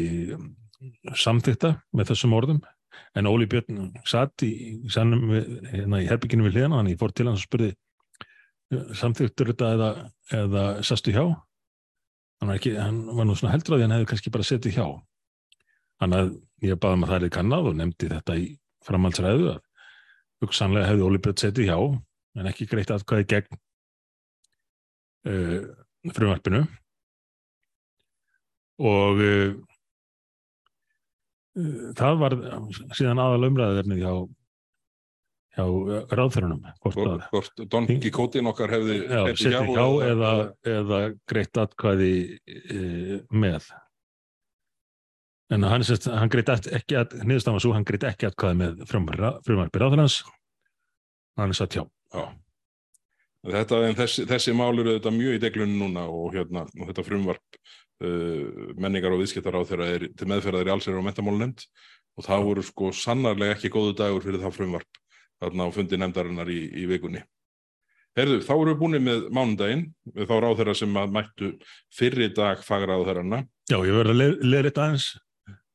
samþykta með þessum orðum. En Óli Björn satt í, hérna, í herbygginu við hlena hann ég fór til hans og spurði samþyktur þetta eða, eða sastu hjá? Hann var, ekki, hann var nú svona heldur að hann hefði kannski bara setið hjá. Hann að ég baði maður um er kannad og nefndi þetta í framhaldsræðu að hugsanlega hefði Óli Björn setið hjá en ekki greitt aðkvæði gegn uh, frumvarpinu. Og uh, það var síðan aðal umræðverðnið hjá, hjá ráðferðunum hvort, hvort Don Quixote okkar hefði já, hjá, hjá eða, eða greitt atkvæði e, með. En hann, hann greitt ekki að niðurstafa svo, hann greitt ekki atkvæði með frumarbi ráðferðans hann er satt hjá. Já. Þetta, þessi, þessi mál eru þetta mjög í deglunum núna og, hérna, og þetta frumvarp uh, menningar og viðskiptar á þeirra er til meðferðar í allsverðar og metamálunemnd og það voru sko sannarlega ekki góðu dagur fyrir það frumvarp þarna á fundi nefndarinnar í, í vikunni. Herðu, þá eru við búin með mánundaginn, þá ráð þeirra sem að mættu fyrri dag fagra á þeirrana. Já, ég verði að leira þetta aðeins,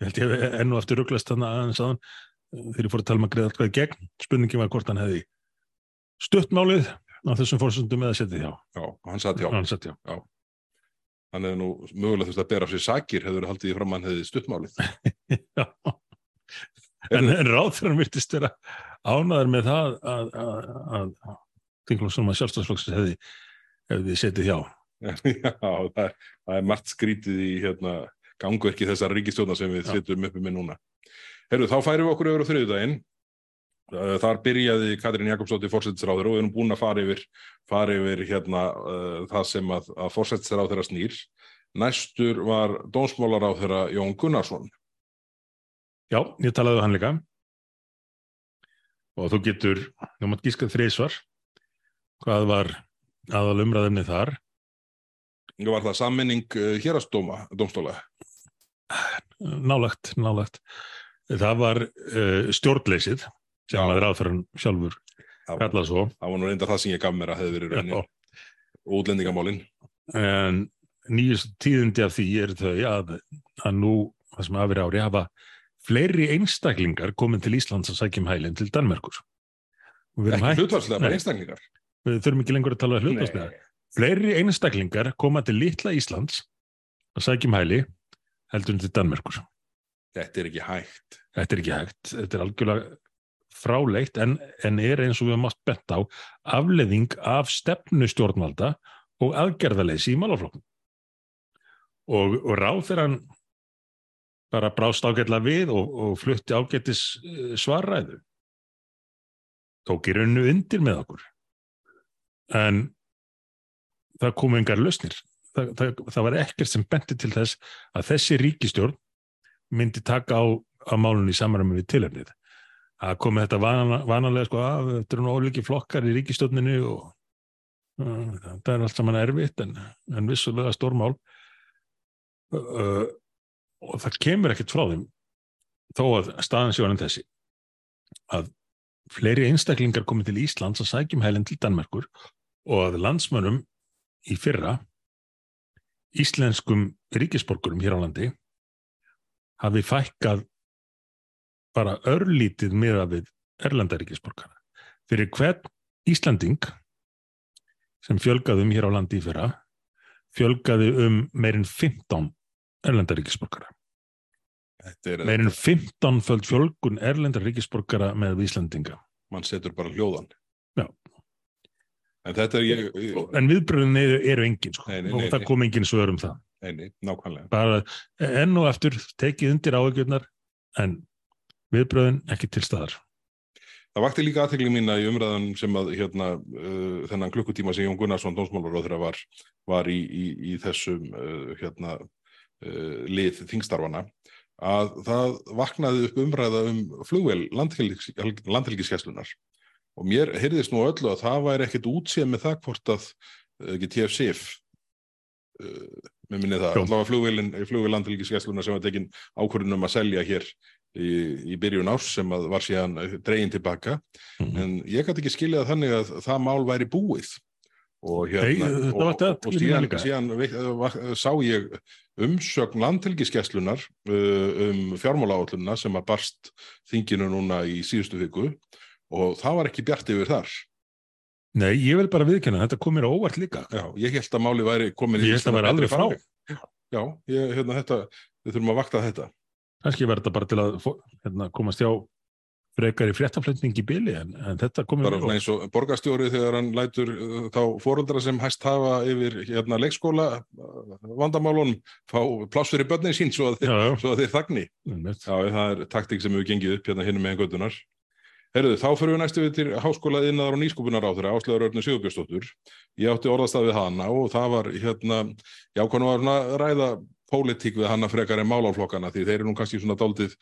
ég held ég enn og aftur rugglast þannig aðeins aðan þegar ég fór að tala um að greiða alltaf gegn, spurningin var hvort hann hefði stuttmálið á þessum fórsöndum eða setið hjá. Já, hann satt hjá. Hann satt hjá. Já hann hefði nú mögulega þurft að bera sér sakir hefur haldið í fram að hann hefði stuttmálið [laughs] Já. En, en ráðfærum virtist vera ánaður með það að, að, að, þinglum að sjálfstafsflokksins hefði, hefði setið hjá. [laughs] Já, það er, það er margt skrítið í hérna, gangverki þessar ríkistjóna sem við setjum uppi með núna. Herru, þá færum við okkur öðru á þriðudaginn þar byrjaði Katrín Jakobsdóttir fórsættisráður og við erum búin að fara yfir, fara yfir hérna, uh, það sem að, að fórsættisráður snýr. Næstur var dónsmálaráður Jón Gunnarsson. Já, ég talaði um hann líka og þú getur, þú mátt gíska þrísvar hvað var aðal umræðumni þar Var það sammenning uh, hérastóma, dómstóla? nálagt, nálagt það var uh, stjórnleysið sem að ráðferðan sjálfur Það var, kallað svo það var nú reynda það sem ég gaf mér að hefði verið raunin. Já. Útlendingamálin. en nýjust tíðindi af því er þau að, að nú það sem afir ári hafa fleiri einstaklingar komin til Íslands að sækjum hælinn til erum Ekki hlutvarslega, bara einstaklingar. við þurfum ekki lengur að tala hlutvarslega Nei. fleiri einstaklingar koma til litla Íslands að sækjum hæli heldur en til Danmerkur Þetta er ekki hægt. þetta er ekki hægt, þetta er algjörlega fráleitt en, en er eins og við mátt bent á afleðing af stefnu stjórnvalda og aðgerðaleysi í málaflokkum og, og ráð þegar hann bara brást ágætla við og, og flutti ágættis eh, svarræðu. Tók í rauninu undir með okkur. En það komu engar lausnir. Það, það, það var ekkert sem benti til þess að þessi ríkistjórn myndi taka á, á málunni í samræmi við tilefnið. Það komið þetta vana, vanalega sko að þetta eru nú ólíki flokkar í ríkistjórninu og uh, það er allt saman erfitt en, en vissulega stórmál uh, og það kemur ekkert frá þeim þó að staðan sjóðan þessi að fleiri einstaklingar komið til Íslands að sækjum hælinn til Danmerkur og að landsmönnum í fyrra íslenskum ríkisborgurum hér á landi hafi fækkað bara örlítið miða við erlendaríkisborgara. Fyrir hvern Íslanding sem fjölgaði um hér á landi í fyrra fjölgaði um meirinn 15 erlendaríkisborgara. Þetta er, Meirinn 15 föld fjölgun erlendaríkisborgara með Íslandinga. mann setur bara hljóðan. Já. En þetta er ég, En viðbröðin eru, engin sko. Nei, nei, og nei, það nei. kom engin svör um það. Bara enn og aftur tekið undir áhugjurnar en viðbröðin ekki til staðar. Það vakti líka aðtekli mína í umræðan sem að hérna, uh, þennan klukkutíma sem Jón Gunnarsson dómsmálaróðra var, var í, í, í þessum uh, hérna, uh, lið þingstarfana að það vaknaði upp umræða um flugvél landhelgiskeslunar og mér heyrðist nú öllu að það væri ekkit útséð með það hvort að uh, ekki TF-SIF uh, með minni það, allavega flugvél landhelgiskeslunar sem var tekin ákvörðun um að selja hér í, í byrjun árs sem var síðan dregin tilbaka Mhm. en ég gæti ekki skiljað þannig að það mál væri búið og hérna þetta og, og, og síðan, síðan vak- sá ég umsögn landhelgiskeslunar uh, um fjármálaállunna sem að barst þinginu núna í síðustu viku og það var ekki bjart yfir þar Nei, ég vil bara viðkenna, þetta kom mér á óvart líka. Já, ég held að máli væri komin í Ég held að svona væri betri frá. farveg. Já, ég, hérna, þetta, við þurfum að vakta þetta Kannski verður þetta bara til að hérna, komast hjá frekar í fréttaflutning í byli en, en þetta komið bara svona eins og borgarstjóri þegar hann lætur uh, þá fóruldra sem hæst hafa yfir hérna leikskóla uh, vandamálunum fá pláss fyrir börnin sín svo að, Já, já, svo að þeir þagni. Já, það er taktik sem hefur gengið upp hérna hinnum með göttunar. Herruðu, þá fyrir við næstu við til Háskóla innaðar og nýskupunar á þeirra, Áslöður Örnu Sigurbjörnsdóttur. Ég átti orðastað við hana og það var hérna, já, hvernig var svona að ræða pólitík við hana frekar en málaflokkana því þeir eru nú kannski svona daldið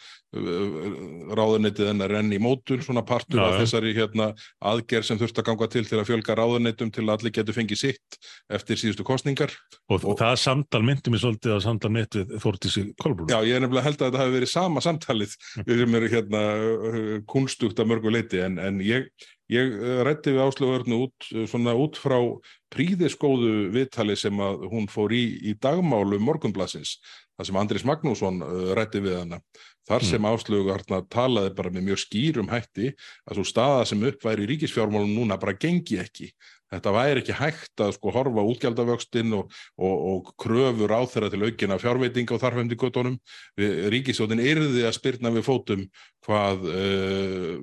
ráðuneytið hennar enn í mótun svona partur Já, af þessari hérna, aðgerð sem þurft að ganga til til að fjölga ráðuneytum til að allir getur fengið sitt eftir síðustu kostningar. Og, Og- það samtal myndi mér svolítið að samtal mitt við Þórtísi Kolbrún. Já, ég er nefnilega held að þetta hafi verið sama samtalið við sem eru hérna uh, kunstugt að mörgu leiti en, en ég, ég uh, rætti við áslögurnu út, uh, svona út frá príðiskóðu viðtali sem að hún fór í í dagmálu morgunblassins, þar sem Andris Magnússon uh, rætti við hana. Þar sem áslögurna talaði bara með mjög skýrum hætti að svo staða sem upp væri í ríkisfjármálum núna bara gengi ekki. Þetta væri ekki hægt að sko horfa útgjaldavöxtinn og, og, og kröfur á þeirra til aukina fjárveitinga og þarfum til göttunum ríkisjóðin yrði að spyrna við fótum hvað uh,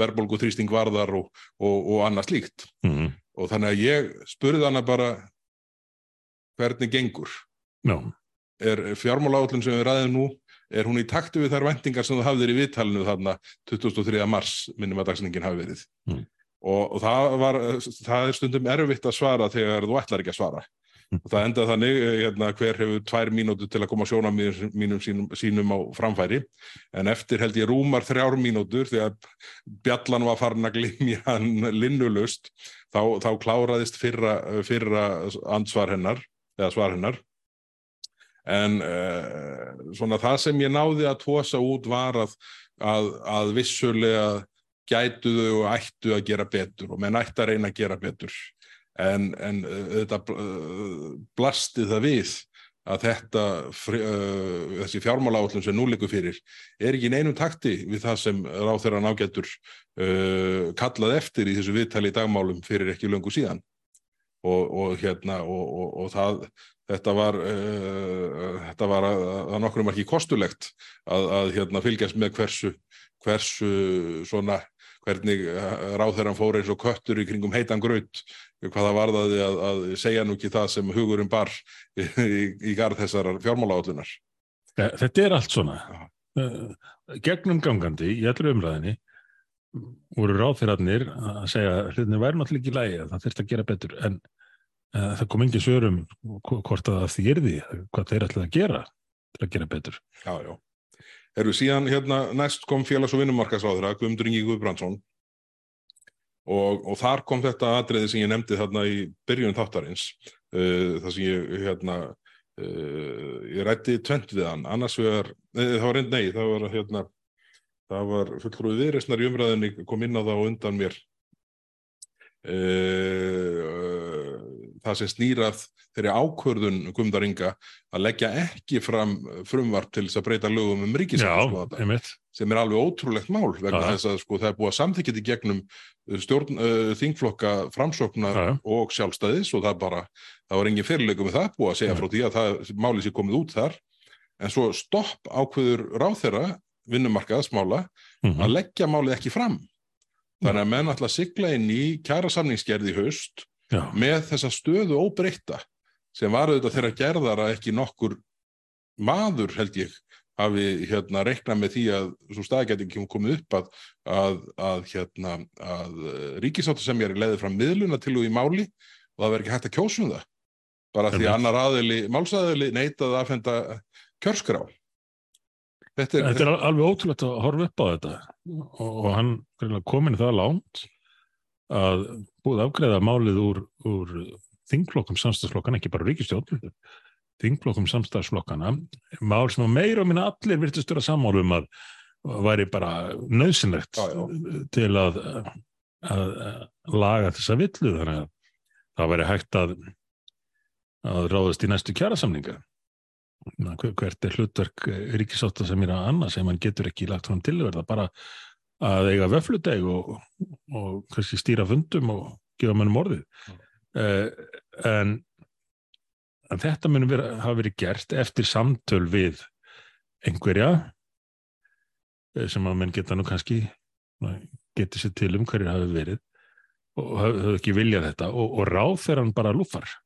verðbólgu þrýsting varðar og, og, og annað slíkt. Mm. Og þannig að ég spurði hana bara hvernig gengur. Já, Er fjármálaállun sem við ræðum nú, er hún í takti við þær vendingar sem þú hafðir í viðtalinu þarna 23. mars, minnum að dagsningin hafi verið. Mm. Og, og það, var, það er stundum erfitt að svara þegar þú ætlar ekki að svara. og það endaði þannig hérna, hver hefur tvær mínútu til að koma sjónamínum mínum sínum, sínum á framfæri en eftir held ég rúmar þrjár mínútur þegar bjallan var farin að glimja hann linnulust þá, þá kláraðist fyrra, fyrra ansvar hennar eða svar hennar en uh, svona það sem ég náði að tósa út var að, að, að vissulega gætuðu og ættu að gera betur og menn ættu að reyna að gera betur. En, en þetta blasti það við að þetta, uh, þessi fjármáláallum sem nú likur fyrir er ekki neinum takti við það sem ráð þeirra nágættur uh, kallað eftir í þessu viðtali í dagmálum fyrir ekki löngu síðan. Og, og hérna og, og það þetta var, uh, þetta var að, að nokkrum var ekki kostulegt að, að hérna, fylgjast með hversu, hversu svona, hvernig ráðherran fór eins og köttur í kringum heitan graut, hvaða varðaði að, að segja nú ekki það sem hugurinn bar í, [laughs] í, í garð þessar fjármálaállunar. Þetta er allt svona. Uh, gegnum gangandi í allur umræðinni voru ráðherrarnir að segja hlutinni væri náttúrulega ekki lægi að það þurft að gera betur en það kom engin svörum hvort að það þýrði hvað þeir ætlaði að gera til að gera betur. Já, já. Við síðan hérna næst kom félags- og vinnumarkasáður að Guðmundur Ingi Guðbrandsson og, og þar kom þetta atriði sem ég nefndi þarna í byrjun þáttarins uh, þar sem ég hérna uh, ég rætti tvent við hann annars vegar, það var reynd nei það var hérna það var fulltrúið viðreysnar í umræðinni kom inn á það og undan mér uh, það sem snýrað þeirri ákvörðun Guðmundaringa að leggja ekki fram frumvarp til þess að breyta lögum um ríkisafn sem er alveg ótrúlegt mál vegna ja. þess að sko, það er búið að samþykja þetta gegnum stjórn, uh, þingflokka framsóknar ja. og sjálfstæðis og það bara, það var engin fyrirlegum með það búið að segja ja. frá því að það máli sér komið út þar en svo stopp ákvöður ráþeira vinnumarkaðasmála mm -hmm. að leggja málið ekki fram þannig að menn ætla að sigla inn í kjara samningsgerði haust Já. með þessa stöðu óbreyta sem var auðvitað þeirra gerðar að ekki nokkur maður held ég hafi hérna reiknað með því að svo staðgætingum komið upp að, að, að, hérna, að ríkisáttu sem ég er leiðið fram miðluna til og í máli og það verður ekki hægt að kjósum það. Bara því annar aðili, málsæðili neitaði að fenda kjörskrá Þetta er, þetta er alveg ótrúlegt að horfa upp á þetta. Og hann komin það lánt að búið afgreða málið úr, úr þingflokkum samstagsflokkana, ekki bara ríkistjórn, þingflokkum samstagsflokkana, mál sem að meira og minna allir virtust vera sammálum að væri bara nöðsynlegt já, já. til að, að, að laga þessa villu þannig að það væri hægt að, að ráðast í næstu kjærasamninga. Hvert er hlutverk ríkisáta sem er að annað sem hann getur ekki lagt fram tilverða bara að eiga vöfludeg og, og kannski stýra fundum og gefa mannum orðið. Mm. Uh, en, en þetta munum vera, hafa verið gert eftir samtöl við einhverja eh, sem að menn geta nú kannski getið sér til um hverjir hafi verið og hafðu ekki viljað þetta og, og ráð þegar hann bara lúfar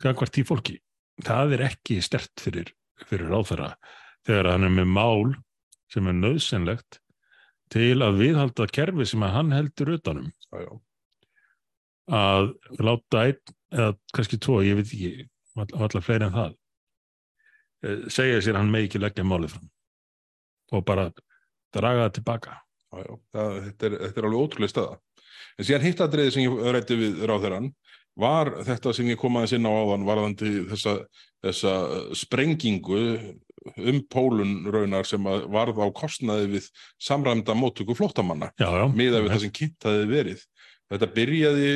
hvert tí fólki það er ekki stert fyrir, fyrir ráð þeirra þegar hann er með mál sem er nöðsynlegt til að viðhalda kerfi sem að hann heldur utanum já, já. Að láta einn eða kannski tvo, ég veit ekki allar fleiri en það eh, segja sér hann með ekki leggja málið fram og bara draga það tilbaka. Já, já. Það, þetta, er, þetta er alveg ótrúlega staða. En síðan hittadriði sem ég rætti við ráþeirann var þetta sem ég kom aðeins inn á áðan varðandi þessa, þessa sprengingu um pólun raunar sem varð á kostnaði við samræmda móttöku flóttamanna miða við það sem kynnt hafi verið Þetta byrjaði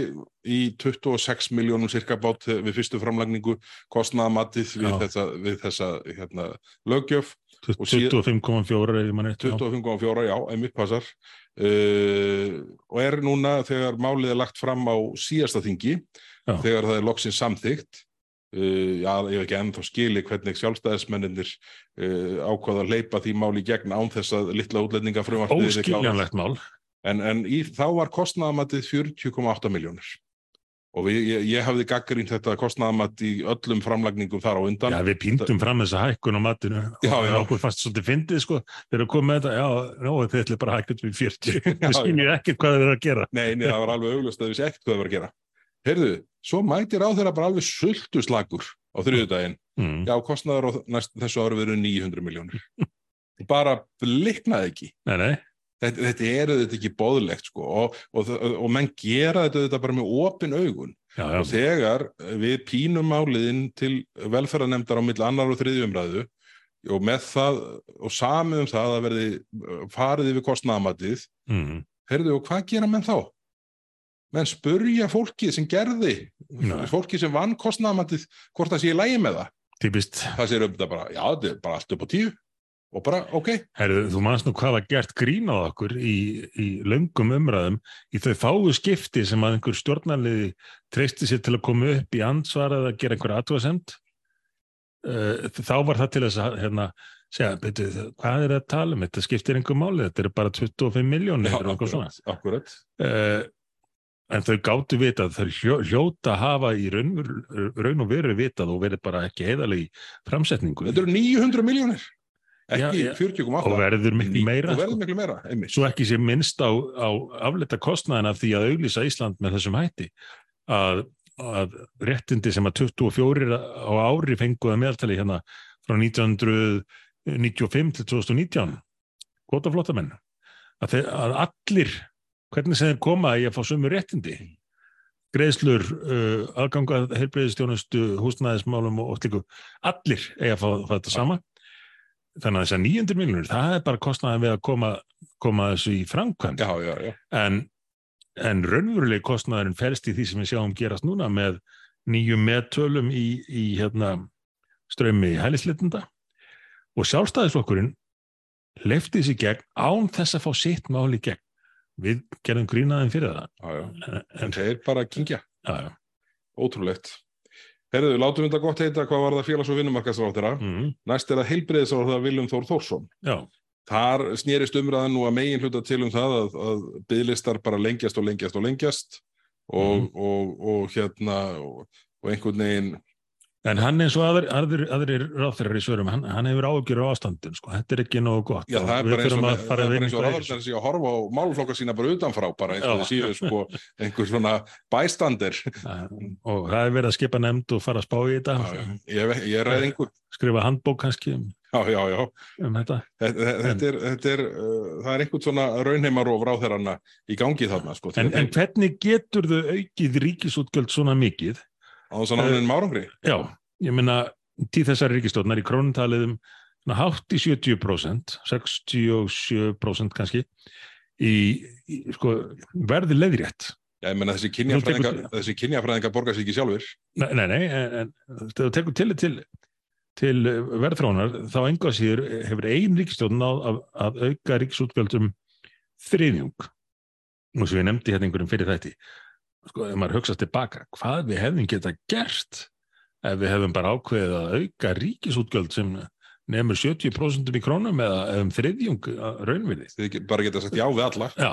í 26 miljónum cirka bát við fyrstu framlagningu kostnaðamatið við þessa, við þessa hérna, lögjöf. 25,4 eða mann eitt. 25,4, já, einmitt passar. Uh, og er núna þegar málið er lagt fram á síðasta þingi, já. þegar það er loksins samþygt, uh, já, ég hef ekki ennþá skili hvernig sjálfstæðismenninir uh, ákvaða að leipa því máli gegn án þess að litla útlætninga frumvartið. Óskiljanlegt mál en, en í, þá var kostnæðamatið 40,8 miljónir og við, ég, ég hafði gaggrínt þetta kostnæðamat í öllum framlagningum þar á undan. Já, við píntum fram þessa hækkun á matinu já, og okkur fannst svolítið fyndið sko, þegar við komum með þetta, já, [laughs] já þið ætlum bara hækkun við 40, við skiljum ekkert hvað þið verður að gera. Nei, nei, það var alveg auglust að við séum ekkert hvað þið verður að gera. Heyrðu, svo mætir á þeirra bara alveg sultuslagur á þriðudaginn mm. já, kostnaður á næst, þessu ári verið 900 miljónir bara bliknaði ekki nei, nei, þetta, þetta er þetta ekki bóðlegt sko og, og, og menn gera þetta, þetta bara með opin augun já, já, og þegar við pínum máliðin til velferðarnemdar á milli annar og þriðju umræðu og með það og samið um það að verði farið yfir kostnaðamatið mm. heyrðu og hvað gera menn þá? Menn spurja fólkið sem gerði Nei. fólkið sem vann kostnaðamatið hvort það sé í lægi með það. Típist. Það um þetta bara, já þetta er bara allt upp á tíu og bara, ok, Herðu, þú manst nú hvað var gert grín á okkur í, í löngum umræðum í þau fáu skipti sem að einhver stjórnarliði treysti sér til að koma upp í ansvarað að gera einhver aðtúasemd uh, þá var það til þess að hérna, segja, betur, hvað er það að tala um? Þetta skiptir einhver máli, þetta eru bara 25 miljónir eða eitthvað svona. akkurat. uh, en þau gáttu vitað þau hljó, hljóta að hafa í raun, raun og veru vitað og verið bara ekki heiðalegi framsetningu. Þetta eru 900 miljónir ekki Já, já. 40,8 og verður miklu meira og sko. verður miklu meira, svo ekki sé minnst á, á aflita kostnaðin af því að auglýsa Ísland með þessum hætti að, að réttindi sem að 24 á ári fenguða meðaltali hérna frá 1995 til 2019 kvotaflottamenn að, þeir, að allir hvernig sem þeir koma í að fá sömu réttindi. Greiðslur, uh, aðgangað heilbreyðistjónustu, húsnæðismálum og, slíku, allir eigi að fá, fá þetta sama. Þannig að þessar 900 miljonur, það er bara kostnaðan við að koma, koma þessu í framkvæmd. Já, já, já, en, en raunveruleg kostnaðurinn felst í því sem við sjáum gerast núna með nýjum meðtölum í, í hérna, strömi hælisleitunda og sjálfstæðisflokkurinn leifti þessi gegn án þess að fá sitt máli gegn við gerðum grínaðin fyrir það. Já, en, þeir bara kingja, já, ótrúlegt. Herðu, látum við þetta gott heita hvað var það félags- og vinnumarkaðsráðara Mm, næst er það heilbreyðisráðara Viljum Þór Þórsson. Já, Þar snýrist umræðan nú að megin hluta til um það að, að bygglistar bara lengjast og lengjast og lengjast og, og, og, hérna og, og einhvern veginn en hann eins og aðrir, aðrir, aðrir ráþærar í svörum, hann, hann hefur ágjur á ástandin sko. þetta er ekki nógu gott. Já, það er bara eins og, með, að það er eins og í ráðarnar sé að horfa á málflokka sína bara utanfrá bara eins og Já. þið séu sko einhver svona bæstandir og það er verið að skipa nefnd og fara að spá í þetta. Ég, ég ræði einhver skrifa handbók kannski um, já, já, já, um þetta. Þetta, þetta er, þetta er uh, það er einhvern svona raunheimarof ráðherranna í gangi þarna sko. En, en hvernig getur þau aukið ríkisútgjöld svona mikið á þess að náðin márangri já, ég meina til þessari ríkistjórnar í krónutaliðum hátt í 70% 67% kannski í, í sko, verði leðrétt Já, ég meina þessi kynjafræðinga, kynjafræðinga borgar sig ekki sjálfur. Nei, nei, nei en, þú tekur til, til, til verðfránar, þá enga síður hefur ein ríkistjórn að, að, að auka ríkisútgjöldum þriðjung. Og svo ég nefndi hérna einhverjum fyrir þætti. Sko, ef maður hugsa tilbaka, hvað við hefðum geta gert ef við hefðum bara ákveðið að auka ríkisútgjöld sem nefnur 70% í krónum eða um þriðjung að raunvirði. Þið bara geta sagt já við alla. Já,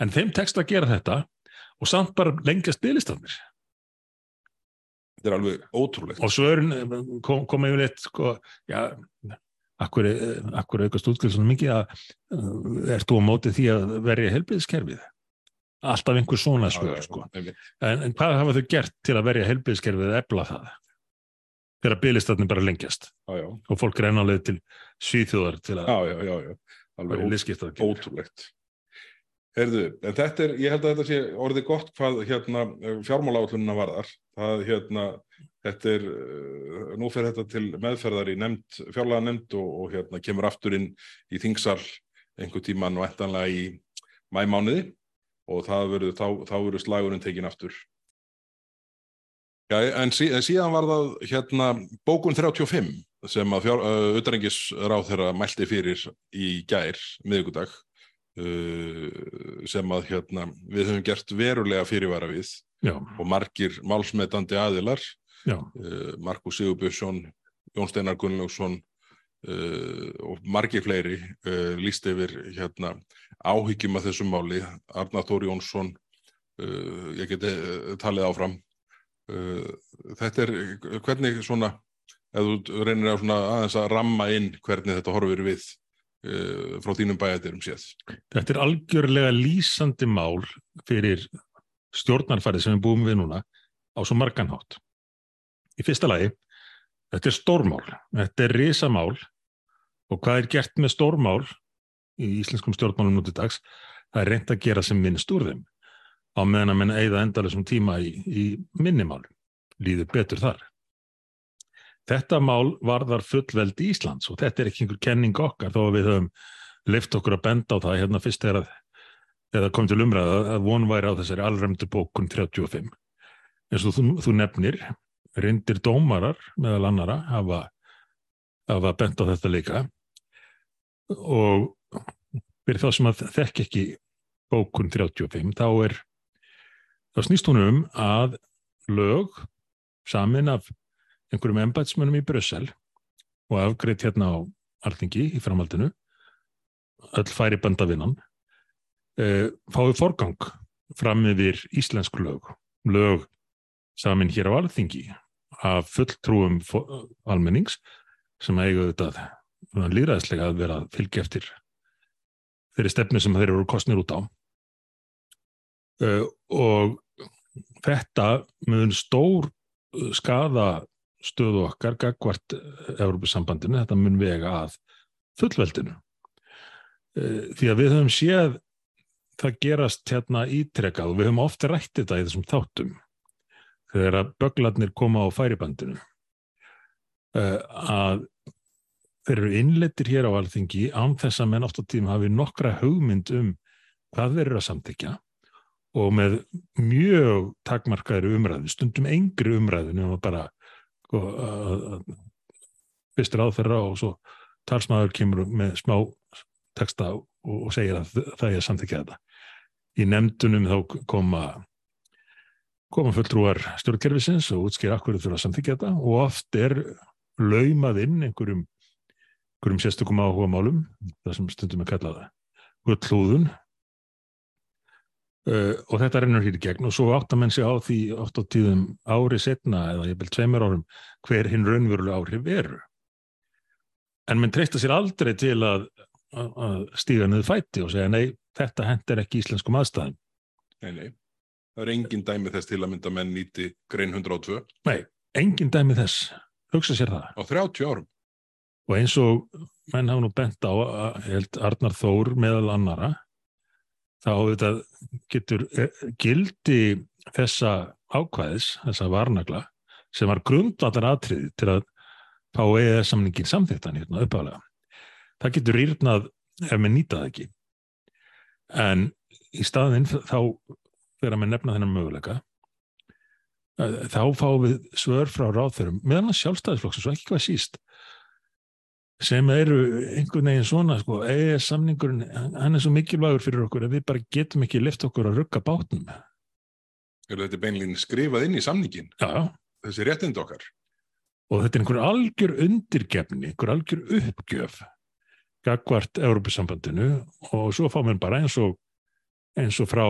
en þeim tekst að gera þetta og samt bara lengjast bygglistanir. Þetta er alveg ótrúlegt. og svörin kom, kom yfirleitt sko, já, akkur, akkur aukast útgjöld svona mikið að uh, ert þú á móti því að verja helbiðskerfið alltaf einhver svona svör sko. en, en hvað hafa þau gert til að verja helbiðskerfið eða ebla það þegar bygglistarnir bara lengjast Já, já, og fólk er enn á leið til svíþjóðar til að já, já, já, já. vera Alveg í ó- liðskipta ótrúlegt. Herðu, en þetta er, ég held að þetta sé orðið gott hvað hérna fjármáláallunina varðar. Það hérna, þetta er, uh, nú fer þetta til meðferðar í nefnd, fjárlaga nefnd og, og hérna kemur aftur inn í þingsal einhver tíman og ettanlega í mæmánuði og verður, þá, þá verður slagurinn tekin aftur. Já, en, sí, en síðan var það hérna bókun 35 sem að fjár, uh, utanrengisráð þeirra mælti fyrir í gær, miðgudag, uh, sem að hérna, við höfum gert verulega fyrirvara við já, og margir málsmetandi aðilar, uh, Markus Sigurbjörnsson, Jón Steinar Gunnlaugsson uh, og margir fleiri uh, líst yfir hérna, áhyggjum að þessum máli, Arnar Þór Jónsson, uh, ég geti talið áfram. Þetta er, hvernig svona, ef þú reynir að aðeins að ramma inn hvernig þetta horfir við frá þínum bæjættirum séð. þetta er algjörlega lýsandi mál fyrir stjórnarfærið sem við búum við núna á svo marganhátt. Í fyrsta lagi, þetta er stórmál, þetta er risamál og hvað er gert með stórmál í íslenskum stjórnmálum nútið dags, það er reynd að gera sem minnst úr þeim á meðan að menna eigða endalusum tíma í, í minnimálum, líður betur þar. Þetta mál varðar fullveldi Íslands og þetta er ekki einhver kenning okkar þó að við höfum lift okkur að benda á það hérna fyrst er að eða kom til umræða að von væri á þessari allræmdu bókun 35. En svo þú, þú nefnir, reyndir dómarar meðal annara hafa, hafa bent á þetta líka. Og fyrir þá sem að þekk ekki bókun 35 þá er þá snýst hún um að lög samin af einhverjum embætsmönum í Brussel og afgreitt hérna á Altingi í framhaldinu öll færi bandavinnan uh, fái forgang fram yfir íslensk lög lög samin hér á alþingi af fulltrúum almennings sem eiga þetta líðræðslega að vera að fylgja eftir þeirri stefnu sem þeir eru kostnir út á. Uh, og þetta mun stór skada stöðu okkar gagvart Európa-sambandinu, þetta mun vega að fullveldinu. Uh, því að við höfum séð það gerast hérna ítrekkað og við höfum ofta rætt þetta í þessum þáttum þegar að böglarnir koma á færibandinu uh, að þeir eru innlettir hér á alþingi án þess að menn oft á tíma hafi nokkra hugmynd um hvað þeir eru að samtykja og með mjög takmarkaðri umræðu, stundum engri umræðu nema bara sko, fyrstir áþerra og svo talsmaður kemur með smá texta og, segir að það er samtykjað þetta. Í nefndunum þá koma koma fulltrúar stjórnkerfisins og útskýra akkur þurfa að samtykja þetta. Og oft er laumað inn einhverjum, einhverjum sérstökum áhuga málum, það sem stundum er kallaða gullhúðun. Uh, og þetta rennur hér í gegn. Og svo áttar menn sig á því oft á tíðum ári setna eða ég vil tveimur árum hver hinn raunverulega áhrif eru. En menn treysta sér aldrei til að, að stíga niður fætti og segja nei, þetta hendur ekki íslenskum aðstæðum. Nei, nei Það er engin dæmi þess til að mynda menn nýti grein 102. Nei, engin dæmi þess. Hugsa sér það. Á 30 árum. Og eins og menn hafa nú bent á held Arnar Þór meðal annara þá þetta getur eh, gildi þessa ákvæðis, þessa varnagla sem var grundvallar atriði til að fá EES samningin samþýttan hérna uppálega. Það getur rýrnað ef maður nýtað ekki. En í staðinn þá þegar að maður nefna þennan möguleika þá fáum við svör frá ráþörum meðan að sjálfstæðisflokks og ekki hvað síst sem eru einhvern veginn svona sko, eða samningurinn, hann er svo mikilvægur fyrir okkur að við bara getum ekki lift okkur að rugga bátnum Er þetta beinlegin skrifað inn í samningin? Já. Þessi réttind okkar? Og þetta er einhver algjör undirgefni, einhver algjör uppgjöf gagvart Európusambandinu og svo fá mér bara eins og eins og frá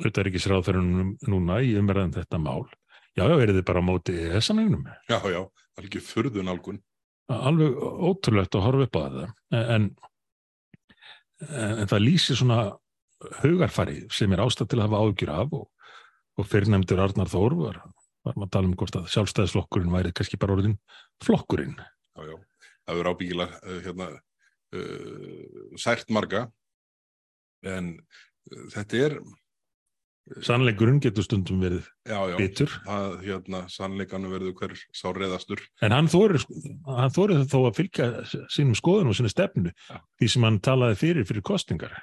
auðvitaðrikisráðferðunum núna í umverðan þetta mál. Já, já, er þið bara á móti þessanlegnum? Já, já, alveg fyrðun algun. Alveg ótrúlegt að horfa upp á þetta. En, en, en það lýsir svona hugarfari sem er ástætt til að hafa ágjur af og, og fyrirnemdur Arnar Þór var, var maður að tala um hvort að sjálfstæðisflokkurinn væri kannski bara orðin flokkurinn. Já, já, það verður ábyggilega uh, hérna, uh, sært marga en uh, þetta er Sannleikurinn getur stundum verið já, já, bitur. að hérna, sannleikannu verður hver sá reyðastur. En hann þórir, hann þórir þó að fylgja sínum skoðun og sinni stefnu Já. því sem hann talaði fyrir fyrir kostingar.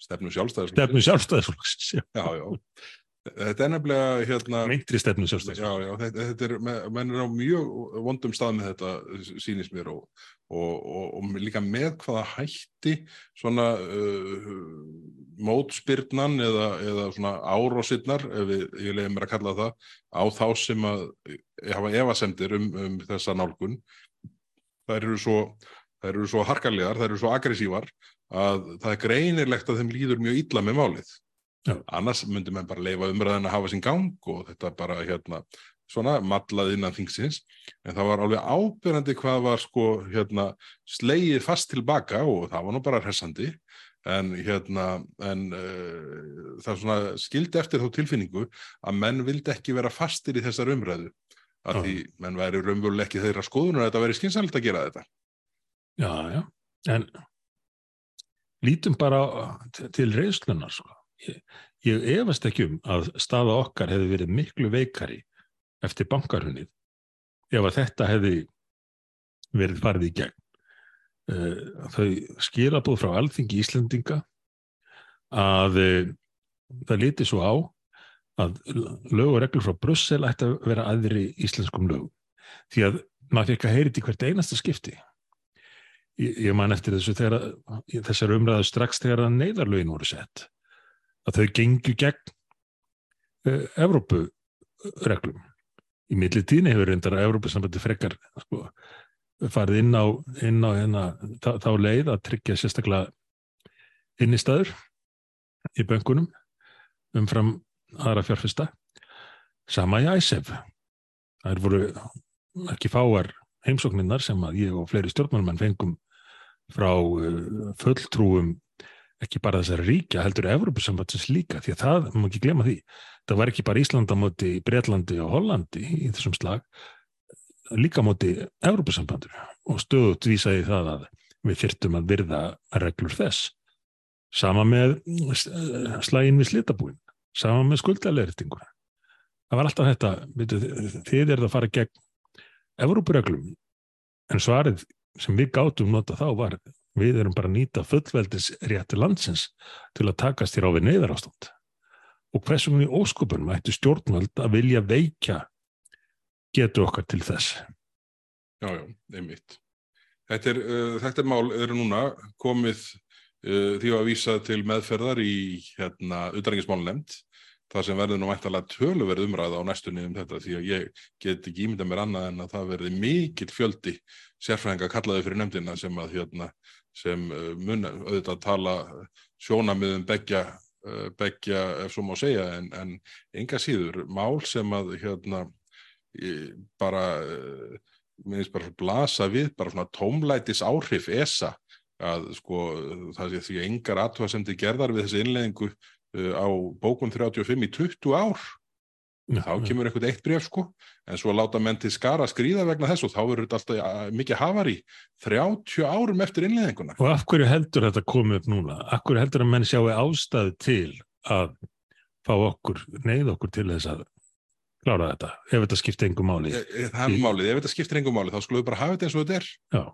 Stefnu sjálfstæðis. Stefnu sjálfstæðisflokks. Já, já. Þetta er nefnilega hérna... Meintri stefnu já, þetta, þetta er, menn er á mjög vondum stað með þetta, sínist mér og, og, og, og líka með hvaða hætti svona uh, mótspyrnan eða, eða svona árósirnar, ef við, ég leiði mér að kalla það, á þá sem að hafa evasemdir um, um þessa nálgun. Það eru svo, það eru svo harkarlegar, það eru svo aggressívar að það er greinilegt að þeim líður mjög illa með málið. Já. annars myndi mann bara leifa umræðin að hafa sín gang og þetta bara hérna svona matlað innan þingsins en það var alveg ábyrjandi hvað var sko hérna slegið fast tilbaka og það var nú bara hressandi en hérna en uh, það svona skildi eftir þá tilfinningu að menn vildi ekki vera fastir í þessar umræðu að Já. því menn væri raunveruleg ekki þeirra skoðunar að þetta væri skynsalegt að gera þetta Já, já, en lítum bara til, til reynslunar sko. Ég, efast ekki um að staða okkar hefði verið miklu veikari eftir bankarhunnið ef að þetta hefði verið farið í gegn. Uh, þau skilabúð frá alþingi Íslendinga að uh, það liti svo á að lög og reglur frá Brussel ætti að vera aðri íslenskum lögum. Því að maður fekk að heyri í hvert einasta skipti. Ég, ég man eftir þessu þegar þessar umræðu strax þegar neyðarlögin voru sett að þau gengju gegn uh, Evrópureglum. Í milli tíni hefur reyndar að Evrópusambandi frekar sko, farið inn á, inn á hérna, þá, þá leið að tryggja sérstaklega innistæður í böngunum umfram aðra fjárfesta. Sama í ISEF það er voru ekki fáar heimsókninnar sem að ég og fleiri stjórnmálmenn fengum frá uh, fulltrúum ekki bara þessari ríkja, heldur Evropasambatsins líka, því að það, má ekki glemma því það var ekki bara Ísland á móti Breitlandi og Hollandi í þessum slag líka móti Evropasambandur og stöðut vísaði það að við þyrtum að virða reglur þess. Sama með uh, slægin við slitabúin sama með skuldalegritinguna það var alltaf þetta, veitu, þið er það að fara gegn Evrópureglum en svarið sem við gátum nota þá var við erum bara að nýta fullveldis rétti landsins til að takast þér á við neyðar ástand og hversum við óskupunum ættu stjórnvöld að vilja veikja getu okkar til þess Já, já, einmitt. Þetta er, uh, þetta er mál, eru núna komið uh, því að vísa til meðferðar í hérna utanrengismálnefnd, það sem verður nú væntalega töluverð umræða á næstunni um þetta því að ég get ekki ímynda mér annað en að það verði mikill fjöldi sérfræðinga kallaði fyrir nefndina sem að hérna, sem uh, mun auðvitað tala sjónamiðum begja, uh, begja ef svo má segja en, en enga síður mál sem að hérna bara uh, minnst bara blasa við bara svona tómlætis áhrif ESA að sko það sé því engar aðtöðasemdi gerðar við þessi innleðingu á bókun 35 í 20 ár þá kemur eitthvað eitt bref sko. En svo láta menn til skara skrýða vegna þess og þá verður þetta alltaf mikið hafari. 30 árum eftir innleðinguna og af hverju heldur þetta komið upp núna? Af hverju heldur að menn sjáu ástæðu til að fá okkur neyð okkur til þess að klára þetta, ef þetta skipti engum máli? Ég- ég- það er málið, ef þetta skiptir engum máli þá skulum við bara hafa þetta eins og þetta er. Já.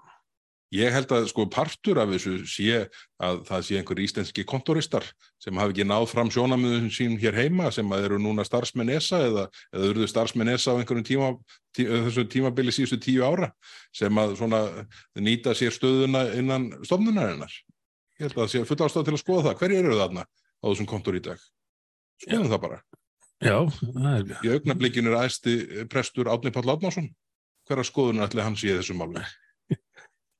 Ég held að sko partur af þessu sé að það sé einhver íslenski kontoristar sem hafi ekki náð fram sjónamöðun sín hér heima sem að eru núna starfsmenn ESA eða, eða urðu starfsmenn ESA á einhverjum tíma, tí, þessu tímabili síðustu tíu ára sem að svona nýta sér stöðuna innan stofnunarinnar. Ég held að það sé full ástæð til að skoða það. Hverju eru þarna á þessum kontor í dag? Skoðum það bara. Já, það er, Í augnablikinu er æsti prestur Átni Páll Átnásson. Hverra skoðunar ætli hann sé í þessum málum?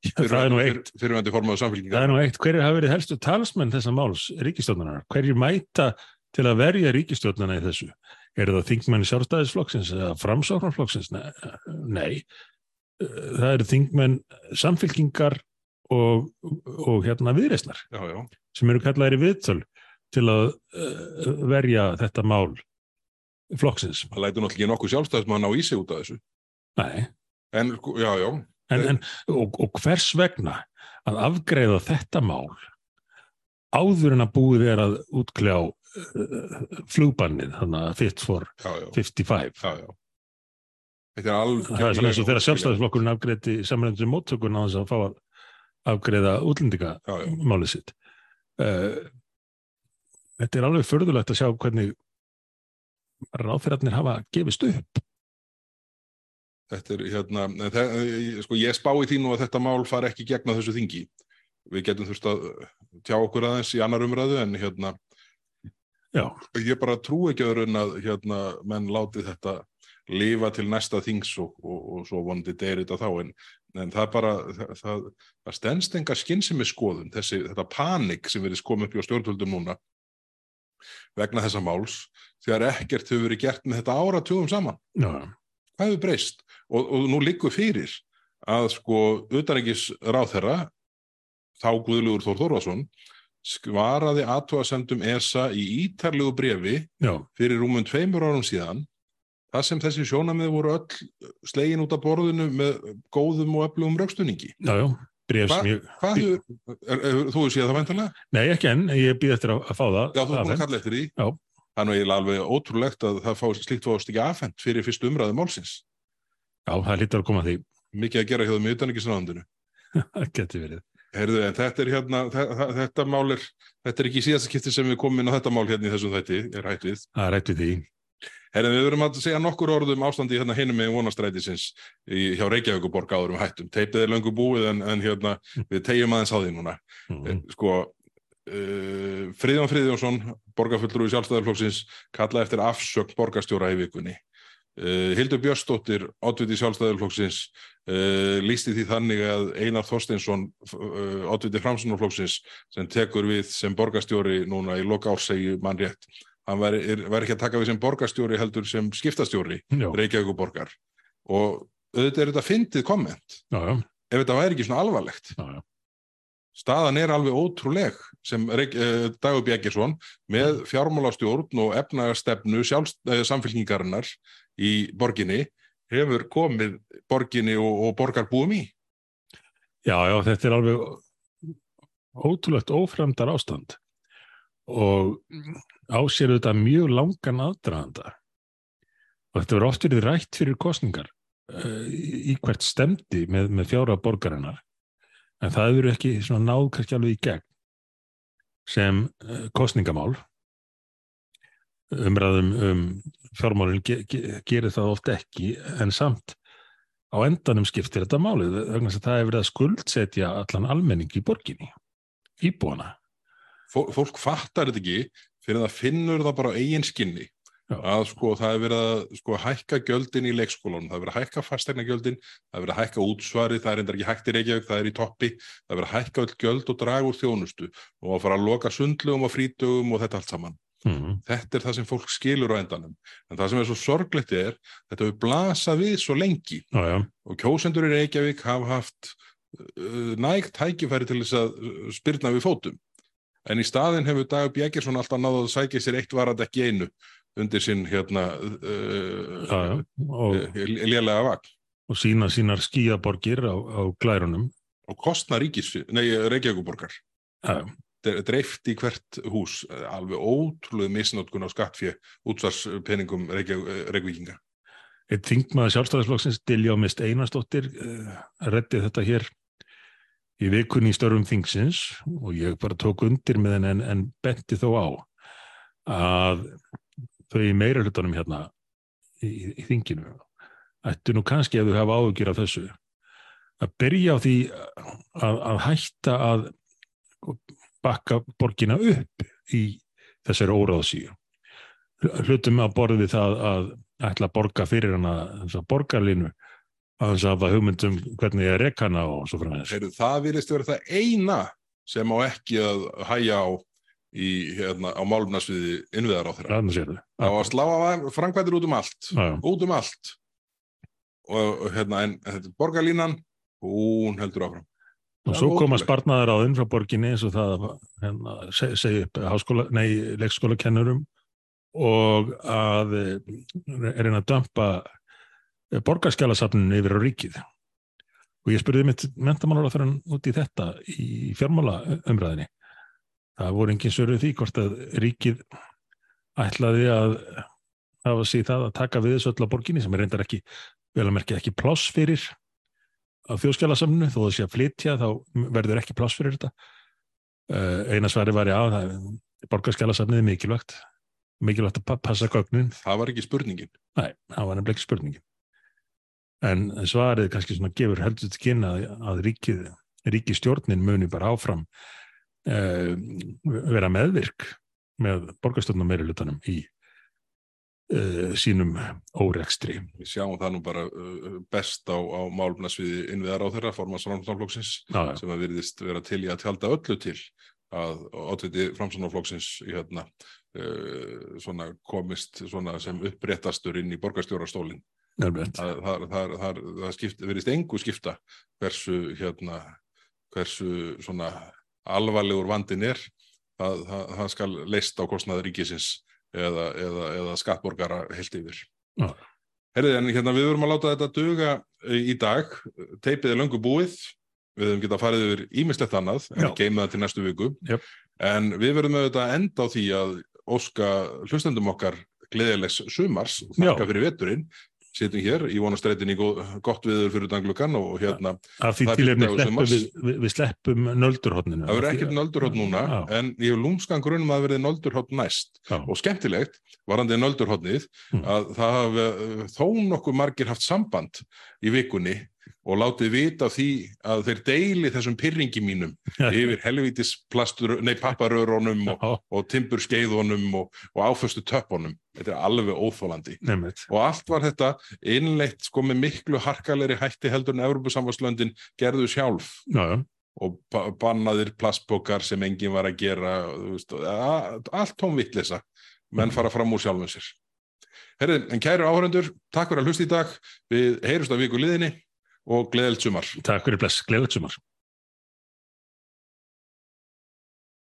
Er eitt. Fyrirvændi formaður það er nú eitt, hverjir hafa verið helstu talsmenn þessa máls ríkistjórnarar, hverjir mæta til að verja ríkistjórnana í þessu? Eru það þingmenn sjálfstæðisflokksins eða framsáknarflokksins nei, það eru þingmenn samfélkingar og, og hérna já. sem eru kallaðir í viðtöl til að uh, verja þetta mál flokksins. Það lætur náttúrulega ekki nokkuð sjálfstæðismann á í sig út af þessu. Nei, En, sko, já, já, en, en og, og hvers vegna að afgreiða þetta mál áður en að búið er að útkljá uh, flugbannið, þannig að fit for já, já, 55. já, já. Þetta er alveg... Það er svona eins og þegar sjálfstæðisflokkurinn afgreiði samrændri móttökun á þess að fá að afgreiða útlendingamálið sitt. Uh, þetta er alveg förðulegt að sjá hvernig ráðferðarnir hafa gefist upp. Þetta er, hérna, það, sko, ég spái því nú að þetta mál fari ekki gegna þessu þingi. Við getum þurft að tjá okkur aðeins í annar umræðu en hérna, Já, ég bara trú ekki öðru en að hérna, menn láti þetta lifa til næsta þings og, og, og svo vonandi deyri þetta þá en, en það bara, það, það, það stendst enga skynsemi skoðun, þessi, þetta panik sem verið komið upp í stjórnvöldum núna vegna þessa máls þegar ekkert hefur verið gert með þetta áratugum saman. já, Hvað hefur breyst? Og, og nú liggur fyrir að sko utanreikis ráðherra þá Guðlugur Þór Þórvason svaraði aðtóasendum ESA í ítarlegu brefi já, fyrir rúmum tveimur árum síðan það sem þessi sjónamið voru öll slegin út af borðinu með góðum og öflugum raukstunningi. já, já, bref Hva- ég, Hvað hefur, er, er, þú séð það væntanlega? nei ekki enn, ég býð eftir að, að fá það. Já, þú er búin að kalla eftir því. Já. Það er nú eiginlega alveg ótrúlegt að það fá, slíkt fást ekki afhent fyrir fyrstu umræðu málsins. Já, það lítur að koma því, Mikið að gera hjá þeim í utanækisráðandinu. það [laughs] getur verið. Heyrðu, en þetta er hérna, þetta, þetta mál er, þetta er ekki síðasta skipti sem við komum inn á þetta mál hérna í þessum þætti, er hætt við. Það er rætt við því. Herðin, við verum að segja nokkur orðum ástandi hérna hinum með vonastrætisins í, hjá Reykjavíkuborg áður um hættum. Teipið er löngu búið en, en hérna við tegjum aðeins á því núna. Mm. Sko, uh, Friðjón Friðjónsson, borgarfulltrúi sjálfstæðarflokksins, kalla eftir afsögn borgarstjóra í vikunni. Uh, Hildur Björnsdóttir, oddviti sjálfstæðarflokksins, uh, lísti því þannig að Einar Þorsteinsson, oddviti framsunarflokksins, sem tekur við sem borgarstjóri núna í loka ársegju mannrétt, hann væri, ekki að taka við sem borgarstjóri heldur sem skiptastjóri Já, Reykjavíkuborgar. Og auðvitað er þetta fyndið komment, já, já, ef þetta væri ekki svona alvarlegt já, já. Staðan er alveg ótrúleg sem eh, Dagur Bjækisson með fjármálastjórn og efnagastefnu eh, samfélkingarinnar í borginni hefur komið borginni og, og borgarbúum í. Já, já, þetta er alveg ótrúlegt ófremdar ástand. Og ásér þetta mjög langan aðdraðanda og þetta verður oft verið rætt fyrir kostningar uh, í hvert stemdi með, með fjára borgarinnar en það verður ekki svona náð kannski alveg í gegn sem uh, kostningamál umræðum um fjármálinn ge ge gerir það oft ekki en samt á endanum skiptir þetta málið vegna að það hefur verið að skuldsetja allan almenning í borginni, íbúana. Fó, fólk fattar þetta ekki fyrir það finnur það bara á eigin skinni. Að sko það hefur verið að sko hækka gjöldin í leikskólanum, það hefur verið að hækka fastegna gjöldin, það hefur verið að hækka útsvarið, það er enda ekki í Reykjavík, það er í toppi, það hefur verið að hækka öll gjöld og draga úr þjónustu og að fara að loka sundlugum og frítugum og þetta allt saman. Mm. Þetta er það sem fólk skilur á endanum. En það sem er svo sorglegt er, þetta hefur blasað við svo lengi Já, já, og kjósendur í Reykjavík hafa haft uh, nægt tækifæri til þess að uh, spyrna við fótum. En í staðin hefur Dagur Bjækjarsson alltaf náðu að sækja sér eitt varand ekki einu undir sinn hérna uh, uh, lélega vagn og sína sínar skíaborgir á, á glærunum. og kostna Dre- dreift í hvert hús. Alveg ótrúlega misnótkun á skattfjö útsvarspeningum Reykjavíkinga. eitt þingmaður sjálfstæðisflokksins Diljá Mist Einarsdóttir uh, reddi þetta hér í vikunni í störfum þingsins. Og ég bara tók undir með henn en, en benti þó á að þau í meira hlutunum hérna í, í þinginu ættu nú kannski ef þau hafa áhugir af þessu að byrja á því að, að hætta að bakka borgina upp í þessari óráðsíu hlutum að borði það að ætla að borga fyrir hana þessa borgarlínu að þess að hafa hugmyndum hvernig ég rekka hana og svo frá þess. Það virðist vera það eina sem á ekki að hæja á í, hérna, á málumnarsviði innviðar á þeirra. Þau. Á að slá að framkvæmdir út um allt, Já, já. út um allt. Og hérna, en þetta er borgarlínan, hún heldur áfram. Og Það svo er koma sparnaðar á þinn frá borginni eins og það að hérna, se- segja upp háskóla, nei, leikskólakennurum og að eh, reyna að dömpa borgarskjálasafninu yfir á ríkið. Og ég spurði mitt mentamálar á út í þetta í fjármála umræðinni. Það voru engin sörðu því hvort að ríkið ætlaði að hafa sig það að taka við þessu öll á borginni sem er reyndar ekki, vel að merkja ekki pláss fyrir á þjóðskjálasamnu þó það sé að flytja þá verður ekki pláss fyrir þetta. Uh, eina svari var já það borgarskjálasamnið er mikilvægt mikilvægt að pa- passa gögnin. Það var ekki spurningin. nei, það var nefnilega ekki spurningin. En svarið kannski svona gefur heldur til kynna að, að ríkið ríkistjórnin muni bara áfram uh, vera meðvirk með borgarstjórnum meiri hlutanum í uh, sínum órekstri. Við sjáum það nú bara uh, best á, á málumnarsviði innviðar á þeirra, formans framsóknarflokksins, já, já, sem að virðist vera til í að tjálta öllu til að oddviti framsóknarflokksins hérna, uh, svona komist svona sem uppréttastur inn í borgarstjórastólinn. það, verðist engu skipta hversu hérna hversu svona alvarlegur vandin er það, það, það skal leist á kostnaði ríkisins eða, eða, eða skattborgara heilt yfir. Já. Herðið, en hérna við verum að láta þetta duga í dag, teipið er löngu búið, við höfum getað farið yfir ímislegt annað, en Já. geima það til næstu viku, Jöp. en við verum auðvitað að enda á því að óska hlustendum okkar gleðilegs sumars, þakka fyrir veturinn, sittum hér í vonastreitin í góð, gott viður fyrir danglukan og hérna, sleppum við, við, við sleppum nöldurhóttninu. það verður ekkert nöldurhótt núna, Já. en ég hef lúmskan grunum að verði nöldurhótt næst. Já. Og skemmtilegt, varandi nöldurhóttnið, Mm. að það hafi uh, þó nokkuð margir haft samband í vikunni og látið vita því að þeir deili þessum pyrringi mínum yfir nei papparörunum og, og timburskeiðunum og, og áföstu töppunum. Þetta er alveg óþólandi. Og allt var þetta innleitt sko með miklu harkalegri hætti heldur en Evropasamvarslöndin gerðu sjálf Já, já. og ba- bannaðir plastbókar sem enginn var að gera, veist, allt tónvittlisa, menn fara fram úr sjálfum sér. Herðin, en kæru áhörendur, takk fyrir að hlusta í dag, við heyrumst á viku liðinni og gleðilt sumar. Takk fyrir bless, gleðilegt sumar.